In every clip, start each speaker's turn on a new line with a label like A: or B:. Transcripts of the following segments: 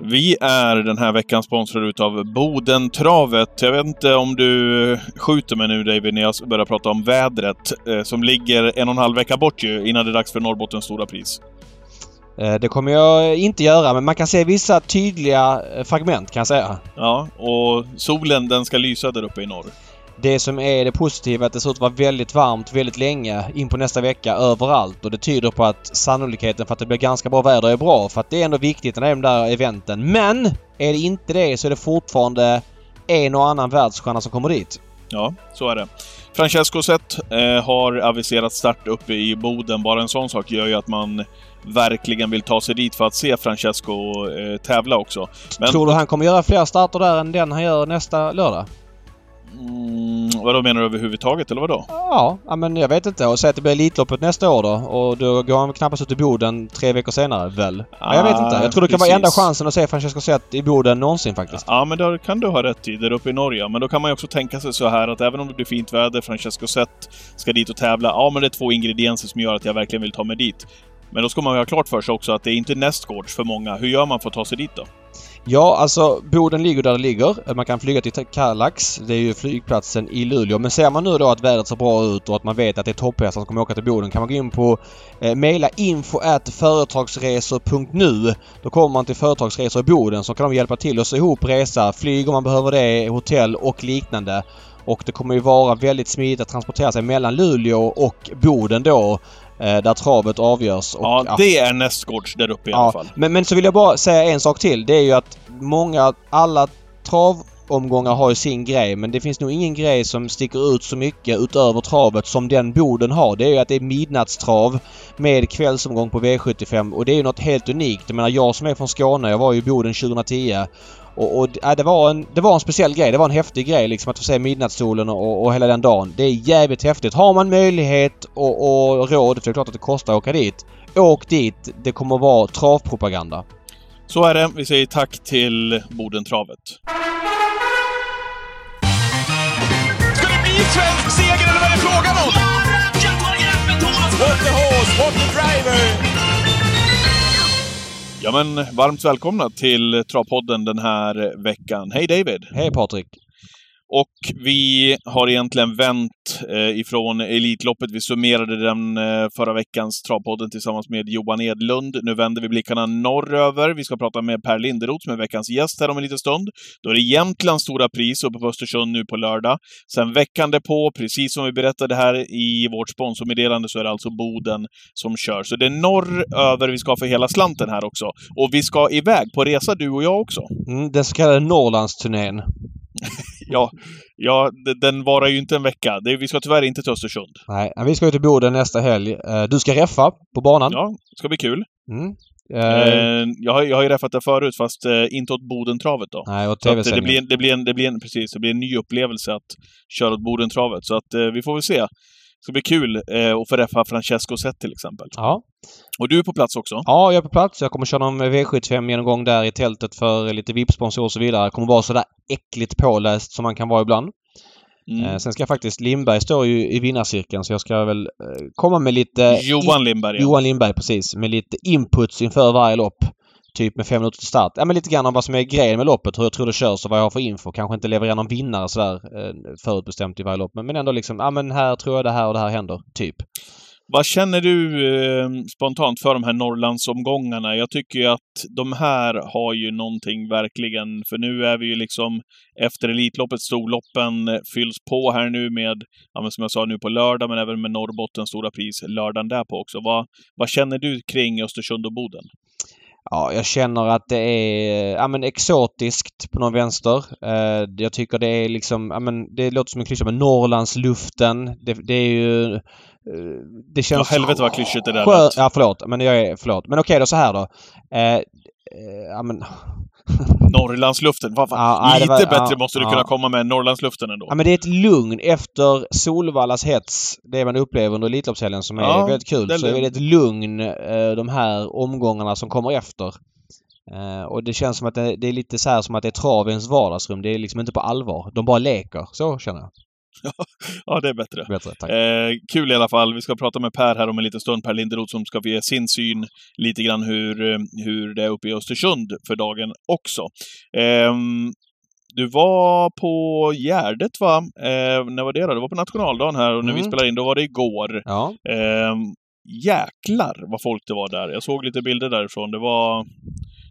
A: Vi är den här veckan sponsrade utav Bodentravet. Jag vet inte om du skjuter mig nu David när jag börjar prata om vädret eh, som ligger en och en halv vecka bort ju innan det är dags för Norrbottens stora pris.
B: Eh, det kommer jag inte göra men man kan se vissa tydliga eh, fragment kan jag säga.
A: Ja, och solen den ska lysa där uppe i norr.
B: Det som är det positiva är att det ser ut att vara väldigt varmt väldigt länge in på nästa vecka överallt och det tyder på att sannolikheten för att det blir ganska bra väder är bra för att det är ändå viktigt när det är de där eventen. Men är det inte det så är det fortfarande en och annan världsstjärna som kommer dit.
A: Ja, så är det. Francesco Zet eh, har aviserat start uppe i Boden. Bara en sån sak gör ju att man verkligen vill ta sig dit för att se Francesco eh, tävla också.
B: Men... Tror du han kommer göra fler starter där än den han gör nästa lördag?
A: Mm, vadå menar du överhuvudtaget eller vadå?
B: Ja, men jag vet inte. Och säg att det blir Elitloppet nästa år då och då går han knappast ut i Boden tre veckor senare väl? Ah, jag vet inte. Jag tror det kan vara enda chansen att se Francesco Zet i Boden någonsin faktiskt.
A: Ja, men då kan du ha rätt i. Där uppe i Norge. Men då kan man ju också tänka sig så här att även om det blir fint väder, Francesco Zet ska dit och tävla. Ja, men det är två ingredienser som gör att jag verkligen vill ta mig dit. Men då ska man ju ha klart för sig också att det är inte nästgårds för många. Hur gör man för att ta sig dit då?
B: Ja, alltså Boden ligger där det ligger. Man kan flyga till Kallax. Det är ju flygplatsen i Luleå. Men ser man nu då att vädret ser bra ut och att man vet att det är topphästar som kommer åka till Boden kan man gå in på eh, mejla info företagsresor.nu. Då kommer man till Företagsresor i Boden så kan de hjälpa till att sy ihop resa, flyg om man behöver det, hotell och liknande. Och det kommer ju vara väldigt smidigt att transportera sig mellan Luleå och Boden då. Eh, där travet avgörs. Och,
A: ja, det är nästgårds där uppe i alla fall.
B: Men, men så vill jag bara säga en sak till. Det är ju att många, alla omgångar har ju sin grej men det finns nog ingen grej som sticker ut så mycket utöver travet som den Boden har. Det är ju att det är midnattstrav med kvällsomgång på V75 och det är ju något helt unikt. Jag menar jag som är från Skåne, jag var ju i Boden 2010 och, och äh, det, var en, det var en speciell grej. Det var en häftig grej liksom att få se midnattssolen och, och hela den dagen. Det är jävligt häftigt. Har man möjlighet och, och råd, för det är klart att det kostar att åka dit. Åk dit. Det kommer att vara travpropaganda.
A: Så är det. Vi säger tack till Bodentravet.
C: Bli svensk seger eller vad är det frågan om? What the horse, what the driver!
A: Ja men varmt välkomna till Travpodden den här veckan. Hej David!
B: Hej Patrik!
A: Och vi har egentligen vänt eh, ifrån Elitloppet. Vi summerade den eh, förra veckans Travpodden tillsammans med Johan Edlund. Nu vänder vi blickarna norröver. Vi ska prata med Per Linderoth som är veckans gäst här om en liten stund. Då är det Jämtlands stora pris uppe på Östersund nu på lördag. Sen veckan på, precis som vi berättade här i vårt sponsormeddelande, så är det alltså Boden som kör. Så det är norröver vi ska för hela slanten här också. Och vi ska iväg på resa du och jag också.
B: Mm, den så kallade Norrlandsturnén.
A: ja, ja, den varar ju inte en vecka. Vi ska tyvärr inte till Östersund.
B: Nej, vi ska ju till Boden nästa helg. Eh, du ska reffa på banan.
A: Ja, det ska bli kul. Mm. Uh, jag, har, jag har ju räffat det förut, fast uh, inte åt Bodentravet då.
B: Nej, åt tv
A: det, blir en, det, blir en, det, blir en, precis, det blir en ny upplevelse att köra åt Bodentravet. Så att uh, vi får väl se. Det ska bli kul eh, att få träffa Francesco Zet till exempel.
B: Ja.
A: Och du är på plats också?
B: Ja, jag är på plats. Jag kommer köra någon V75-genomgång där i tältet för lite VIP-sponsorer och så vidare. Jag kommer vara sådär äckligt påläst som man kan vara ibland. Mm. Eh, sen ska jag faktiskt... Lindberg står ju i vinnarcirkeln så jag ska väl eh, komma med lite...
A: Johan Lindberg, ja.
B: Johan Lindberg, precis. Med lite inputs inför varje lopp. Typ med fem minuter till start. Ja men lite grann om vad som är grejen med loppet, hur jag tror det körs och vad jag har för info. Kanske inte leverera någon vinnare sådär eh, förutbestämt i varje lopp. Men, ändå liksom, ja men här tror jag det här och det här händer. Typ.
A: Vad känner du eh, spontant för de här Norrlandsomgångarna? Jag tycker ju att de här har ju någonting verkligen, för nu är vi ju liksom efter Elitloppet, storloppen eh, fylls på här nu med, ja, men som jag sa nu på lördag, men även med Norrbottens stora pris lördagen därpå också. Vad, vad känner du kring Östersund och Boden?
B: Ja, jag känner att det är ja, men exotiskt på någon vänster. Eh, jag tycker det är liksom, ja, men det låter som en klyscha, men Norrlandsluften. Det, det är ju... Uh, det känns...
A: Ja, helvete vad klyschigt det där lät.
B: Ja, förlåt. Men jag är... Förlåt. Men okej då, så här då. Uh, ja, men...
A: Norrlandsluften. Vad fan. Ja, Lite var, bättre ja, måste du kunna komma med Norrlandsluften ändå.
B: Ja, men det är ett lugn efter Solvallas hets, det man upplever under Elitloppshelgen som är väldigt kul. Det så är det ett lugn eh, de här omgångarna som kommer efter. Och det känns som att det, är lite så här som att det är trav i ens vardagsrum. Det är liksom inte på allvar. De bara leker. Så känner jag.
A: ja, det är bättre.
B: Bättre.
A: Eh, kul i alla fall. Vi ska prata med Per här om en liten stund, Per Linderoth, som ska få ge sin syn lite grann hur, eh, hur det är uppe i Östersund för dagen också. Eh, du var på Gärdet, va? Eh, när var det då? Det var på nationaldagen här och när vi
B: Mm.
A: spelade in, då var det igår.
B: Ja.
A: Eh, jäklar vad folk det var där. Jag såg lite bilder därifrån. Det var...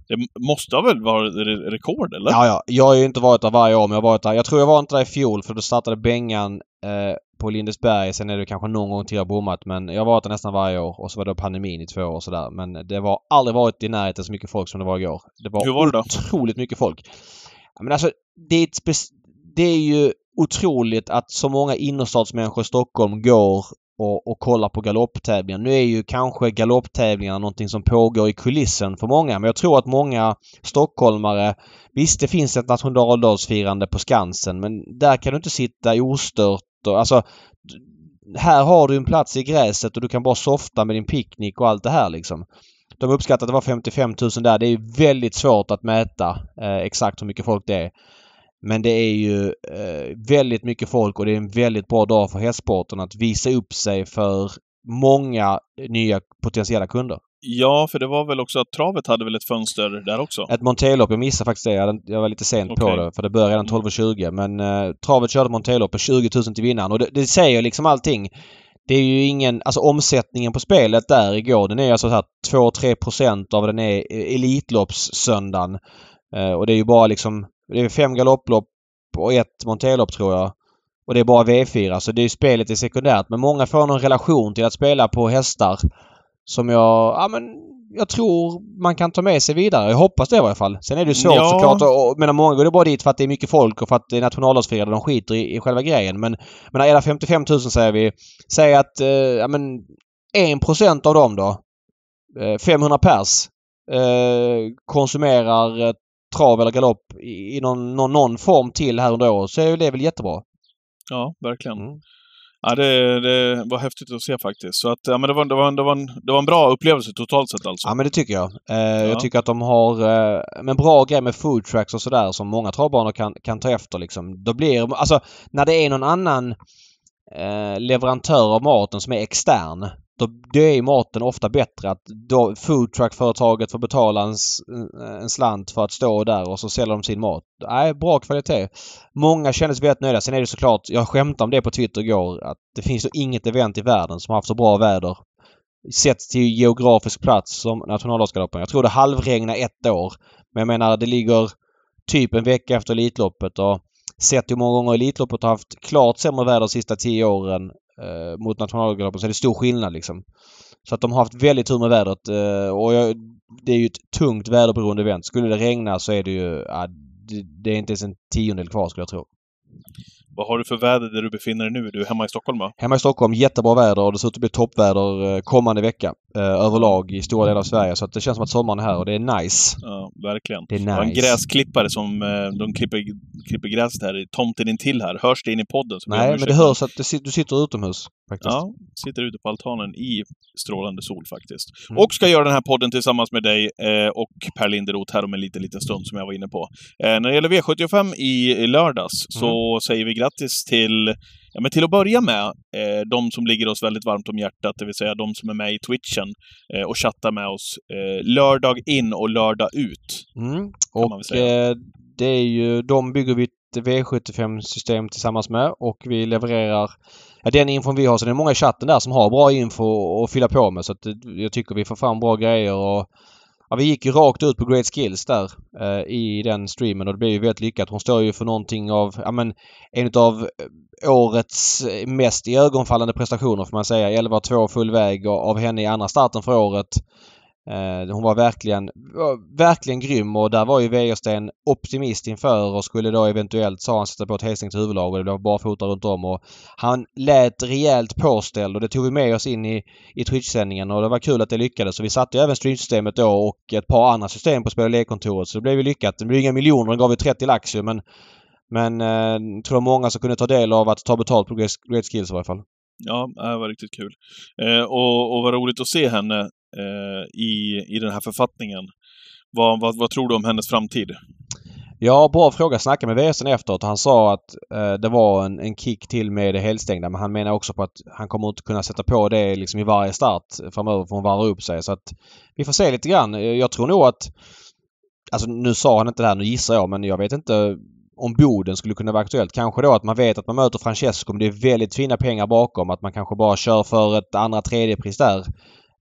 A: Det måste väl varit re- rekord, eller?
B: Ja, ja. Jag har ju inte varit där varje år, men jag har varit där. Jag tror jag var inte där i fjol för då startade Bengan eh, på Lindesberg. Sen är det kanske någon gång till jag bommat, men jag har varit där nästan varje år. Och så var det pandemin i två år och sådär. Men det var aldrig varit i närheten så mycket folk som det var igår. Det var,
A: Hur var det då?
B: otroligt mycket folk. Men alltså, det är, det är ju otroligt att så många innerstadsmänniskor i Stockholm går och, och kollar på galopptävlingar. Nu är ju kanske galopptävlingarna någonting som pågår i kulissen för många, men jag tror att många stockholmare Visst, det finns ett nationaldagsfirande på Skansen, men där kan du inte sitta ostört och alltså här har du en plats i gräset och du kan bara softa med din picknick och allt det här liksom. De uppskattar att det var 55 000 där. Det är väldigt svårt att mäta eh, exakt hur mycket folk det är. Men det är ju eh, väldigt mycket folk och det är en väldigt bra dag för hästsporten att visa upp sig för många nya potentiella kunder.
A: Ja, för det var väl också att travet hade väl ett fönster där också?
B: Ett Montelopp, jag missade faktiskt det. Jag, var lite sent på
A: Okej.
B: det för det började redan 12.20 men eh, travet körde Montelopp på 20 000 till vinnaren och det, det säger liksom allting. Det är ju ingen, alltså omsättningen på spelet där igår den är alltså så här 2-3 procent av den är Elitloppssöndagen. Eh, och det är ju bara liksom, det är fem galopplopp och ett Montelopp tror jag. Och det är bara V4 så det är spelet är sekundärt men många får någon relation till att spela på hästar som jag, ja men jag tror man kan ta med sig vidare. Jag hoppas det i varje fall. Sen är det ju svårt
A: Ja.
B: såklart. Och, och, menar, många går det bara dit för att det är mycket folk och för att det är nationaldagsfirande. De skiter i, i själva grejen. Men, men är det 55 000 säger vi. Säg att eh, ja, men 1% av dem då. Eh, 500 pers. Eh, konsumerar trav eller galopp i, i någon, någon, någon form till här under året så är det väl jättebra.
A: Ja, verkligen.
B: Mm.
A: Ja, det, det var häftigt att se faktiskt. Så att, ja, men det var, det, var, det, var en, det var en bra upplevelse totalt sett alltså.
B: Ja men det tycker jag. Eh, Jag tycker att de har eh, en bra grej med food tracks och sådär som många travbanor kan, kan ta efter liksom. Då blir alltså när det är någon annan eh, leverantör av maten som är extern. Då, det är maten ofta bättre. Att foodtruck-företaget får betala en, eh, en slant för att stå där och så säljer de sin mat. Nej, bra kvalitet. Många kändes väldigt nöjda. Sen är det såklart, jag skämtade om det på Twitter igår, att det finns ju inget event i världen som har haft så bra väder sett till geografisk plats som nationaldagsgaloppen. Jag tror det halvregnade ett år. Men jag menar det ligger typ en vecka efter Elitloppet och sett hur många gånger Elitloppet har haft klart sämre väder de sista tio åren eh, mot nationalgaloppen så är det stor skillnad liksom. Så att de har haft väldigt tur med vädret eh, och jag, det är ju ett tungt väderberoende event. Skulle det regna så är det ju... Ja, det, det är inte ens en tiondel kvar skulle jag tro.
A: Vad har du för väder där du befinner dig nu? Du är hemma i Stockholm va?
B: Hemma i Stockholm jättebra väder och det ser ut att bli toppväder eh, kommande vecka eh, överlag i stora delar av Sverige. Så att det känns som att sommaren är här och det är nice.
A: Ja, verkligen.
B: Det är
A: Jag har en
B: nice.
A: gräsklippare som eh, de klipper, klipper gräset här i tomten intill här. Hörs det in i podden? så
B: Nej, men det hörs att det, du sitter utomhus faktiskt.
A: Ja, sitter ute på altanen i strålande sol faktiskt.
B: Mm.
A: Och ska göra den här podden tillsammans med dig eh, och Per Linderoth här om en liten, liten stund som jag var inne på. Eh, när det gäller V75 i, i lördags så säger vi grattis till, ja men till att börja med, eh, de som ligger oss väldigt varmt om hjärtat, det vill säga de som är med i Twitchen eh, och chattar med oss eh, lördag in och lördag ut.
B: Mm. Och eh, det är ju, de bygger vi ett V75-system tillsammans med och vi levererar ja, den infon vi har. Så det är många i chatten där som har bra info att fylla på med. Så att det, jag tycker vi får fram bra grejer och Ja, vi gick ju rakt ut på Great Skills där eh, i den streamen och det blev ju väldigt lyckat. Hon står ju för någonting av, ja men en av eh, årets eh, mest iögonfallande prestationer får man säga. 11-2 full väg av henne i andra starten för året. Eh, hon var verkligen, verkligen grym och där var ju Wäjersten optimist inför och skulle då eventuellt, sa han, sätta på ett helstängt huvudlag och det blev barfota runt om och han lät rejält påställd och det tog vi med oss in i, i Twitch-sändningen och det var kul att det lyckades. Så vi satte ju även streamsystemet då och ett par andra system på spel och lekkontoret så det blev ju lyckat. Det blev inga miljoner, den gav ju 30 lax ju men men eh, jag tror många som kunde ta del av att ta betalt på Great Skills i varje fall.
A: Ja, det var riktigt kul. Eh, och, och vad roligt att se henne Eh, i, i den här författningen. Vad, vad, vad tror du om hennes framtid?
B: Ja, bra fråga. Jag snackade med VSN efteråt och han sa att eh, det var en, en kick till med det helstängda men han menar också på att han kommer inte kunna sätta på det liksom i varje start framöver för hon varvar upp sig. Så att vi får se lite grann. Eh, jag tror nog att... Alltså nu sa han inte det här, nu gissar jag, men jag vet inte om Boden skulle kunna vara aktuellt. Kanske då att man vet att man möter Francesco men det är väldigt fina pengar bakom. Att man kanske bara kör för ett andra tredje pris där.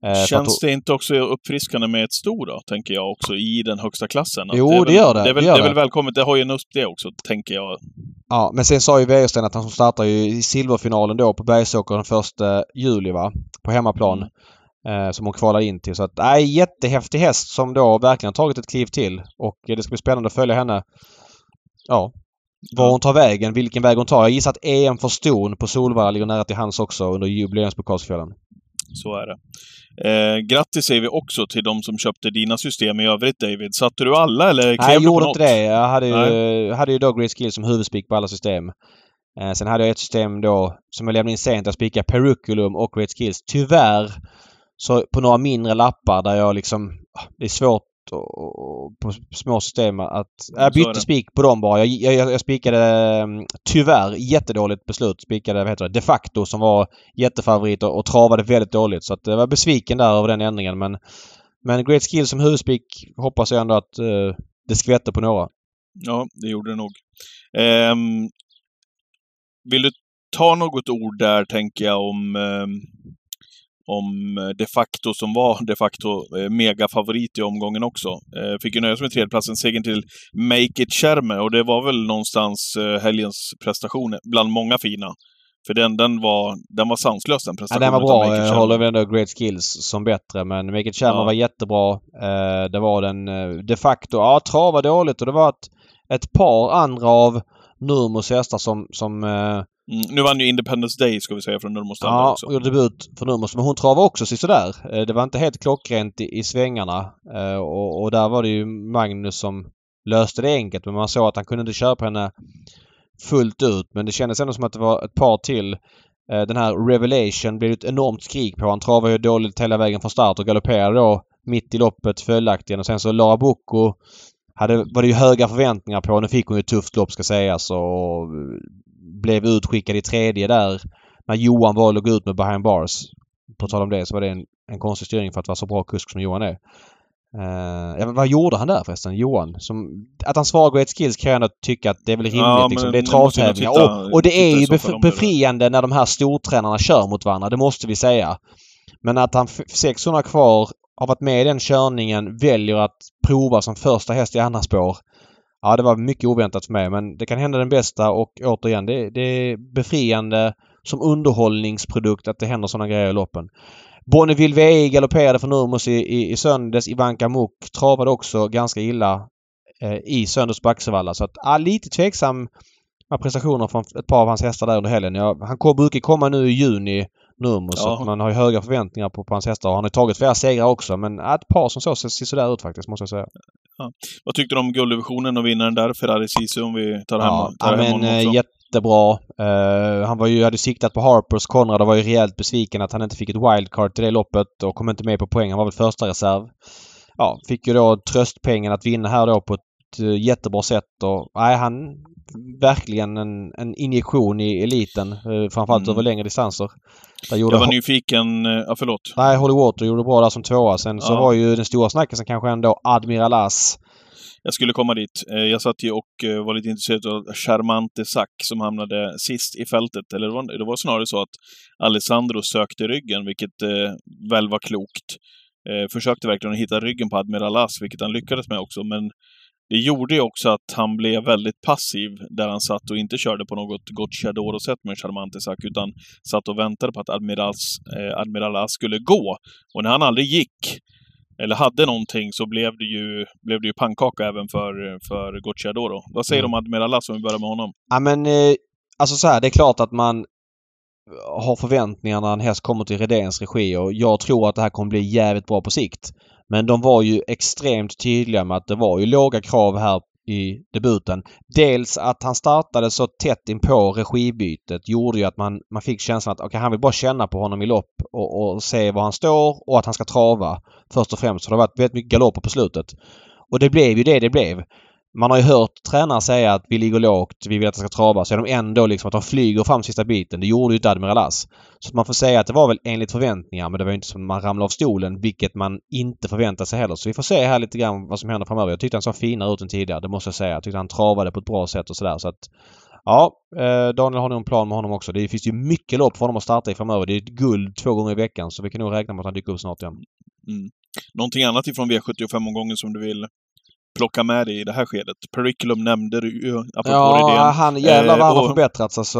A: Eh, Känns det inte också uppfriskande med ett sto då, tänker jag också, i den högsta klassen?
B: jo,
A: det,
B: väl, det, gör det.
A: Det är väl,
B: det,
A: det väl välkommet. Det har ju en USP det också, tänker jag.
B: Ja, men sen sa ju Wäjersten att han startar ju i silverfinalen då på Bergsåker den första juli va? På hemmaplan. Mm. Eh, som hon kvalar in till. Så att, nej, jättehäftig häst som då verkligen tagit ett kliv till. Och det ska bli spännande att följa henne. Ja, var hon tar vägen, vilken väg hon tar. Jag gissar att EM för ston på Solvalla ligger nära till hans också under jubileumspokalsfjällen.
A: Så är det. Eh, grattis säger vi också till de som köpte dina system i övrigt David. Satte du alla eller klev
B: Nej, jag gjorde
A: inte
B: det. Jag hade ju, hade ju då Great Skill som huvudspik på alla system. Eh, sen hade jag ett system då som jag lämnade in sent. Jag spikade Peruculum och Great Skills. Tyvärr så på några mindre lappar där jag liksom... Ah, det är svårt på små system att... Jag bytte spik på dem bara. Jag, jag, jag spikade mm, tyvärr jättedåligt beslut. Spikade vad heter det, de facto som var jättefavorit och, och travade väldigt dåligt. Så att jag var besviken där över den ändringen men... Men Great Skill som huvudspik hoppas jag ändå att uh, det skvätter på några.
A: Ja, det gjorde det nog. Um, vill du ta något ord där, tänker jag, om um om eh, de facto som var de facto eh, megafavorit i omgången också. Eh, fick ju nöja sig med tredjeplatsen, segern till Make It Schermer och det var väl någonstans helgens prestation bland många fina. För den, den, var, den var sanslös den prestationen.
B: Ja, den var bra. Jag håller väl ändå Great Skills som bättre. Men Make It Schermer ja. var jättebra. det var den de facto. Ja, trav var dåligt och det var ett, ett par andra av Nurmos hästar som, som
A: Mm, nu vann ju Independence Day ska vi säga från Nurmos
B: Ja, också. och gjorde debut för Nurmos. Men hon travade också sådär. Eh, det var inte helt klockrent i, i svängarna. Eh, och, och, där var det ju Magnus som löste det enkelt. Men man såg att han kunde inte köpa henne fullt ut. Men det kändes ändå som att det var ett par till. Eh, den här Revelation blev ett enormt skrik på. Han travade ju dåligt hela vägen från start och galopperade då mitt i loppet följaktligen. Och sen så Lara Bocco hade, var det ju höga förväntningar på. Nu fick hon ju ett tufft lopp ska sägas och blev utskickad i tredje där när Johan var och låg ut med behind bars. På tal om det så var det en, en konstig styrning för att vara så bra kusk som Johan är. Uh, vad gjorde han där förresten, Johan? Som, att han svarar Great Skills kan jag ändå tycka att det är väl rimligt. Ja, liksom. Det är travtävlingar. Och, och det är ju bef befriande när de här stortränarna kör mot varandra. Det måste vi säga. Men att han 600 kvar har varit med i den körningen, väljer att prova som första häst i andra spår. Ja, det var mycket oväntat för mig men det kan hända den bästa och återigen det, det är befriande som underhållningsprodukt att det händer sådana grejer i loppen. Bonneville VI galopperade för Nurmos i, i, i söndags. Ivanka Muk travade också ganska illa eh, i söndags på Axevalla. Så att, ja, lite tveksam prestationer från ett par av hans hästar där under helgen. Ja, han brukar komma nu i juni Nurmos. Ja. Så att man har ju höga förväntningar på, på hans hästar. Han har tagit flera segrar också men ett par som så ser sådär ut faktiskt måste jag säga.
A: Ja. Vad tyckte du om gulddivisionen och vinnaren där, Ferrari Sisu, om vi tar hem, ja, tar
B: hem men, honom också? Jättebra. Uh, han var ju, hade siktat på Harpers. Konrad var ju rejält besviken att han inte fick ett wildcard till det loppet och kom inte med på poäng. Han var väl första reserv. Ja, fick ju då tröstpengen att vinna här då på ett jättebra sätt och nej, han verkligen en, en injektion i eliten. Uh, framförallt mm. över längre distanser.
A: jag var nyfiken... Ja, förlåt.
B: Nej, Holly Water gjorde bra där som tvåa. Sen ja. så var ju den stora snackisen kanske ändå Admiral As.
A: Jag skulle komma dit. Eh, jag satt ju och eh, var lite intresserad av Charmante Sack som hamnade sist i fältet. Eller det var, det var snarare så att Alessandro sökte ryggen, vilket eh, väl var klokt. Försökte verkligen hitta ryggen på Admiral As, vilket han lyckades med också, men det gjorde ju också att han blev väldigt passiv där han satt och inte körde på något gott Chadoro-sätt med Charmante Sack, utan satt och väntade på att Admirals, eh, Admiral As skulle gå. Och när han aldrig gick, eller hade någonting, så blev det ju, blev det ju pannkaka även för, för Gocciadoro. Vad säger du mm. om Admiral As om vi börjar med honom?
B: Ja men, eh, alltså så här, det är klart att man har förväntningar när en häst kommer till Redéns regi och jag tror att det här kommer bli jävligt bra på sikt. Men de var ju extremt tydliga med att det var ju låga krav här i debuten. Dels att han startade så tätt in på regibytet gjorde ju att man, man fick känslan att okay, han vill bara känna på honom i lopp och, och se var han står och att han ska trava. Först och främst. För det har varit väldigt mycket galopper på slutet. Och det blev ju det det blev man har ju hört tränare säga att vi ligger lågt, vi vill att det ska trava. Så är de ändå liksom att de flyger fram sista biten. Det gjorde ju inte Admiral As. Så man får säga att det var väl enligt förväntningar men det var ju inte som man ramlade av stolen vilket man inte förväntade sig heller. Så vi får se här lite grann vad som händer framöver. Jag tyckte han såg finare ut än tidigare, det måste jag säga. Jag tyckte han travade på ett bra sätt och sådär. Så att Ja, eh, Daniel har nog en plan med honom också. Det finns ju mycket lopp för honom att starta i framöver. Det är ett guld två gånger i veckan så vi kan nog räkna med att han dyker upp snart igen.
A: Mm. Någonting annat ifrån V75-omgången som du vill plocka med dig i det här skedet? Periculum nämnde du ju, apropå
B: ja,
A: idén.
B: han jävlar vad han
A: Eh,
B: har
A: och-
B: förbättrats. Alltså,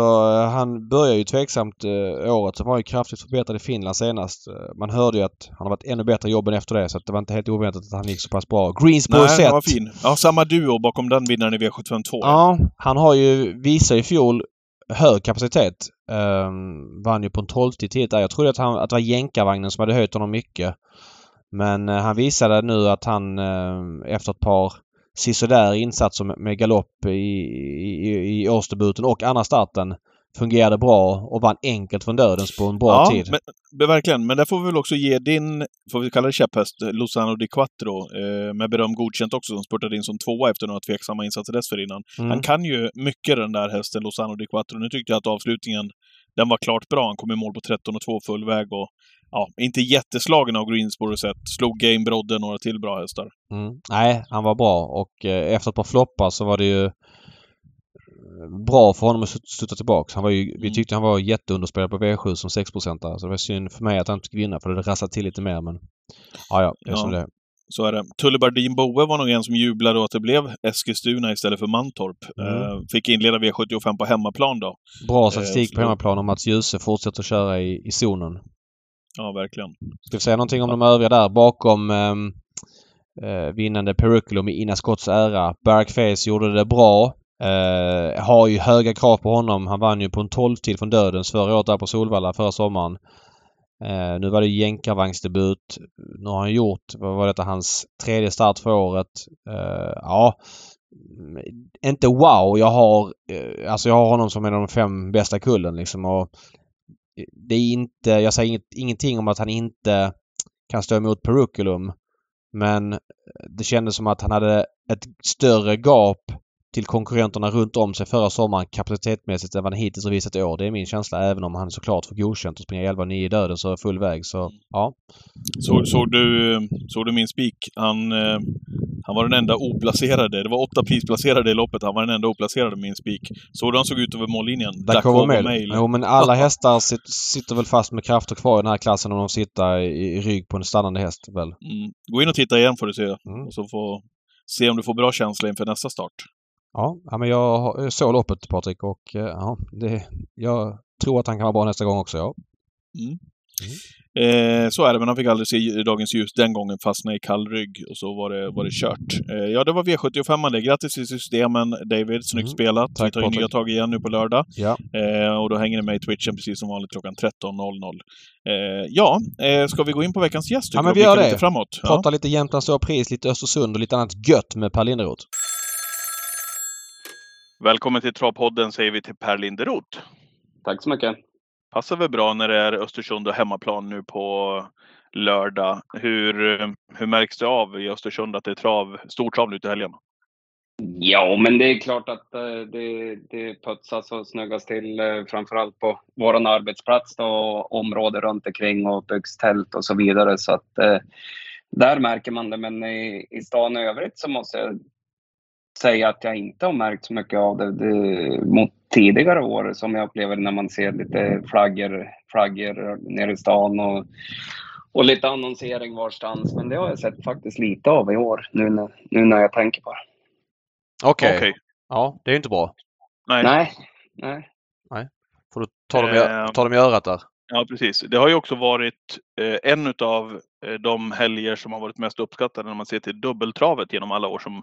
B: han började ju tveksamt eh, året. Han var ju kraftigt förbättrad i Finland senast. Eh, Man hörde ju att han har varit ännu bättre i jobben efter det så det var inte helt oväntat att han gick så pass bra. Greensboro
A: Nej,
B: set.
A: han var fin. Ja, samma duo bakom den vinnaren i V752.
B: Ja, han har ju visat i fjol hög kapacitet. Um, vann ju på en 12 tid där. Jag trodde att, han, att det var jänkarvagnen som hade höjt honom mycket. Men eh, han visade nu att han eh, efter ett par sisådär insatser med, galopp i, i, i årsdebuten och andra starten fungerade bra och vann enkelt från dödens på en bra
A: ja,
B: tid.
A: Men, men verkligen. Men där får vi väl också ge din, får vi kalla det käpphäst, Lozano di Quattro, eh, med beröm godkänt också, som spurtade in som tvåa efter några tveksamma insatser dessförinnan.
B: Mm.
A: Han kan ju mycket den där hästen, Lozano di Quattro. Nu tyckte jag att avslutningen, den var klart bra. Han kom i mål på 13 och 2 full väg och ja, inte jätteslagen av Greensboro sett. Slog Game Brodde några till bra hästar.
B: Mm. Nej, han var bra och eh, efter ett par floppar så var det ju eh, bra för honom att studsa tillbaks. Han var ju, vi
A: Mm.
B: tyckte han var jätteunderspelad på V7 som 6% så det var synd för mig att han inte fick vinna för det rassade till lite mer men... Ja, ja, det är
A: Ja.
B: som det.
A: Så är det. Tullibardin Boe var nog en som jublade åt att det blev Eskilstuna istället för Mantorp.
B: Mm.
A: Eh, fick inleda V75 på hemmaplan då.
B: Bra statistik
A: så-
B: på hemmaplan och Mats Djuse fortsätter att köra i, i zonen.
A: Ja, verkligen.
B: Ska vi säga någonting om de övriga där bakom ehm, eh, vinnande Periculum i Ina Scotts ära. Bergface gjorde det bra. Eh, har ju höga krav på honom. Han vann ju på en 12-tid från dödens förra året där på Solvalla förra sommaren. Eh, nu var det jänkarvagnsdebut. Nu har han gjort, vad var detta, hans tredje start för året. Eh, ja, mm, inte wow. Jag har, eh, alltså jag har honom som en av de fem bästa kullen liksom. Och det är inte, jag säger inget, ingenting om att han inte kan stå emot Peruculum. Men det kändes som att han hade ett större gap till konkurrenterna runt om sig förra sommaren kapacitetmässigt än vad han hittills har visat i år. Det är min känsla även om han såklart får godkänt att springa 11-9 i döden så full väg. Så ja.
A: Så, såg, du, såg du min spik? Han, eh, han var den enda oplacerade. Det var åtta prisplacerade i loppet. Han var den enda oplacerade med min spik. Såg du han såg ut över mållinjen?
B: Dacovo Mail.
A: Mail.
B: Jo men alla hästar sit, sitter väl fast med krafter kvar i den här klassen om de sitter i, i rygg på en stannande häst väl.
A: Mm. Gå in och titta igen får du se.
B: Mm.
A: Och så får se om du får bra känsla inför nästa start.
B: Ja, ja men jag såg loppet Patrik och eh, ja, det, jag tror att han kan vara bra nästa gång också ja.
A: Eh, så är det, men han fick aldrig se dagens ljus den gången, fastnade i kall rygg och så var det, var det kört. Eh, ja, det var V75 det. Grattis till systemen David, snyggt
B: Mm.
A: spelat.
B: Tack,
A: Vi tar ju nya tag igen nu på lördag.
B: Ja.
A: Eh, och då hänger ni med i Twitchen precis som vanligt klockan 13.00. Eh, ja, eh, ska vi gå in på veckans gäst?
B: Ja, men vi gör det.
A: Lite framåt. Ja.
B: Prata lite Jämtlands pris, lite Östersund och lite annat gött med Per Linderoth.
A: Välkommen till Travpodden säger vi till Per Linderoth.
D: Tack så mycket.
A: Passar väl bra när det är Östersund och hemmaplan nu på lördag. Hur, hur märks det av i Östersund att det är trav, stort trav nu till helgen?
D: Ja, men det är klart att eh, det, det putsas och snyggas till eh, framförallt på vår arbetsplats och området runt omkring och byggs tält och så vidare. Så att eh, där märker man det. Men i, i stan i övrigt så måste jag säga att jag inte har märkt så mycket av det, det mot tidigare år som jag upplever när man ser lite flaggor, flaggor nere i stan och, och lite annonsering varstans. Men det har jag sett faktiskt lite av i år nu när, nu när jag tänker på det.
B: Okej.
A: Okej.
B: Ja, det är ju inte bra.
A: Nej.
D: Nej, nej.
B: Får du ta dem, i,
A: Eh,
B: ta dem i örat där.
A: Ja, precis. Det har ju också varit eh, en av eh, de helger som har varit mest uppskattade när man ser till dubbeltravet genom alla år som,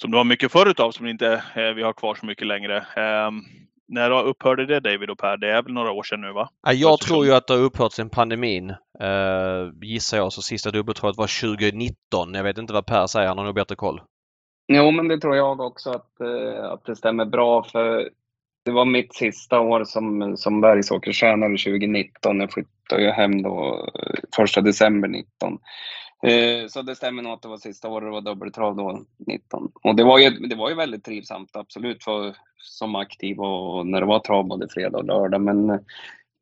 A: som det var mycket förut av som inte eh, vi har kvar så mycket längre. Eh, när upphörde det David och Per? Det är väl några år sedan nu va?
B: Ja, jag
A: Östersund.
B: tror ju att det har upphört sedan pandemin. Uh, gissar jag. Så sista dubbeltravet var 2019. Jag vet inte vad Per säger. Han har nog bättre koll.
D: Jo, men det tror jag också att, eh, att det stämmer bra. För det var mitt sista år som, som bergsåkertränare 2019. Jag flyttade ju hem då eh, första december 19. Eh, så det stämmer nog att det var sista året det var dubbeltrav då, 19. Och det var ju, det var ju väldigt trivsamt, absolut, för, som aktiv och när det var trav både fredag och lördag. Men eh,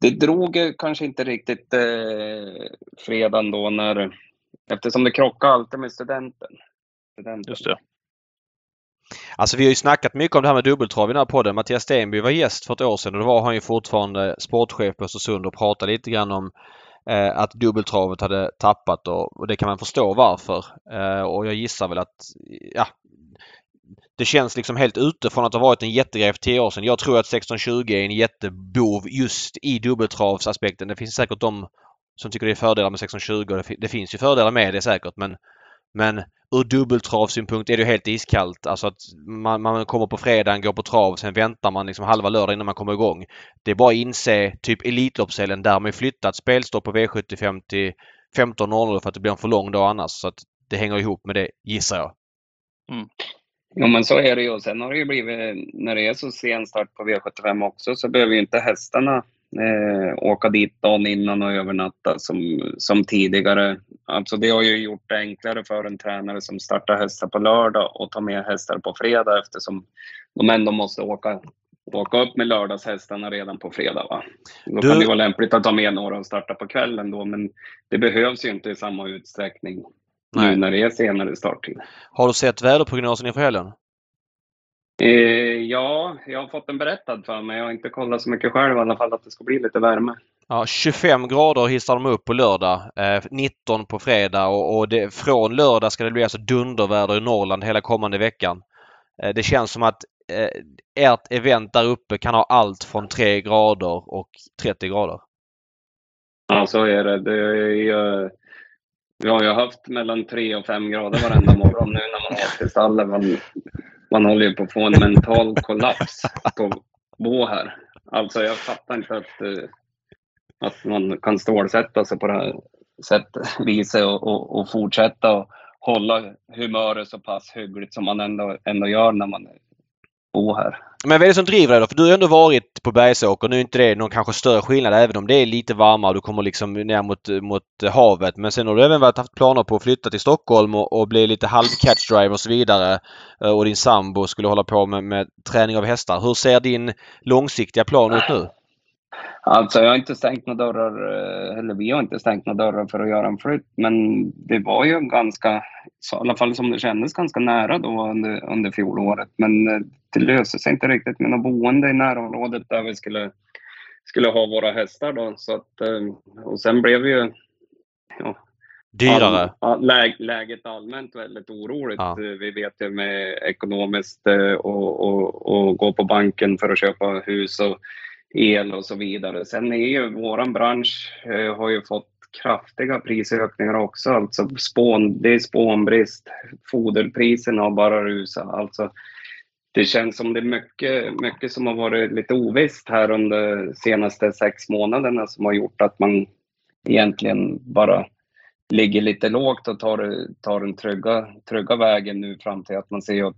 D: det drog kanske inte riktigt eh, fredagen då när, eftersom det krockade alltid med studenten. studenten.
A: Just det.
B: Alltså vi har ju snackat mycket om det här med dubbeltrav i den här podden. Mattias Stenby var gäst för ett år sedan och då var han ju fortfarande sportchef på Östersund och pratade lite grann om Eh, att dubbeltravet hade tappat och, och, det kan man förstå varför. Eh, och jag gissar väl att ja, det känns liksom helt ute från att ha varit en jättegrej för tio år sedan. Jag tror att 1620 är en jättebov just i dubbeltravsaspekten. Det finns säkert de som tycker det är fördelar med 1620. Det finns ju fördelar med det säkert men men ur dubbeltravsynpunkt är det helt iskallt. Alltså att man, man kommer på fredagen, går på trav, sen väntar man liksom halva lördagen innan man kommer igång. Det är bara att inse, typ Elitloppshelgen, där man flyttat spelstopp på V75 till 15.00 för att det blir en för lång dag annars. Så att det hänger ihop med det, gissar jag.
D: Mm. Jo men så är det ju. Sen har det ju blivit, när det är så sen start på V75 också, så behöver ju inte hästarna eh, åka dit dagen innan och övernatta som, som tidigare. Alltså det har ju gjort det enklare för en tränare som startar hästar på lördag och tar med hästar på fredag eftersom de ändå måste åka, åka upp med lördagshästarna redan på fredag. Va? Då du... kan det vara lämpligt att ta med några och starta på kvällen då, men det behövs ju inte i samma utsträckning Nej. nu när det är senare starttid.
B: Har du sett väderprognosen inför helgen?
D: Eh, ja, jag har fått den berättad för mig. Jag har inte kollat så mycket själv i alla fall att det ska bli lite värme.
B: Ja, 25 grader hissar de upp på lördag. Eh, 19 på fredag och, och det, från lördag ska det bli alltså dunderväder i Norrland hela kommande veckan. Eh, det känns som att eh, ert event där uppe kan ha allt från 3 grader och 30 grader.
D: Ja, så är det. det är, vi har ju haft mellan 3 och 5 grader varenda morgon nu när man åker till stallet. Man, man håller ju på att få en mental kollaps på Bo här. Alltså jag fattar inte att, eh, att man kan stålsätta sig på det här sättet, viset och, och, och fortsätta och hålla humöret så pass hyggligt som man ändå, ändå gör när man bo här.
B: Men vad är det som driver dig då? För du har ändå varit på Bergsåker. Nu är inte det någon kanske större skillnad även om det är lite varmare och du kommer liksom ner mot, mot havet. Men sen har du även varit, haft planer på att flytta till Stockholm och, och bli lite halv-catch-drive och så vidare. Eh, och din sambo skulle hålla på med, med träning av hästar. Hur ser din långsiktiga plan ut nu?
D: Alltså jag har inte stängt några dörrar, eh, eller vi har inte stängt några dörrar för att göra en flytt, men det var ju ganska, i alla fall som det kändes, ganska nära då under, under fjolåret. Men eh, det löste sig inte riktigt med något boende i närområdet där vi skulle, skulle ha våra hästar då. Så att, eh, och sen blev ju
B: ja, Dyrare?
D: All, läg, läget allmänt väldigt oroligt. Ja. Vi vet ju med ekonomiskt och, och, och gå på banken för att köpa hus och el och så vidare. Sen är ju våran bransch eh, har ju fått kraftiga prisökningar också. Alltså spån, det är spånbrist. Foderpriserna har bara rusat. Alltså, det känns som det är mycket, mycket som har varit lite ovisst här under de senaste sex månaderna som har gjort att man egentligen bara ligger lite lågt och tar, tar den trygga, trygga vägen nu fram till att man ser att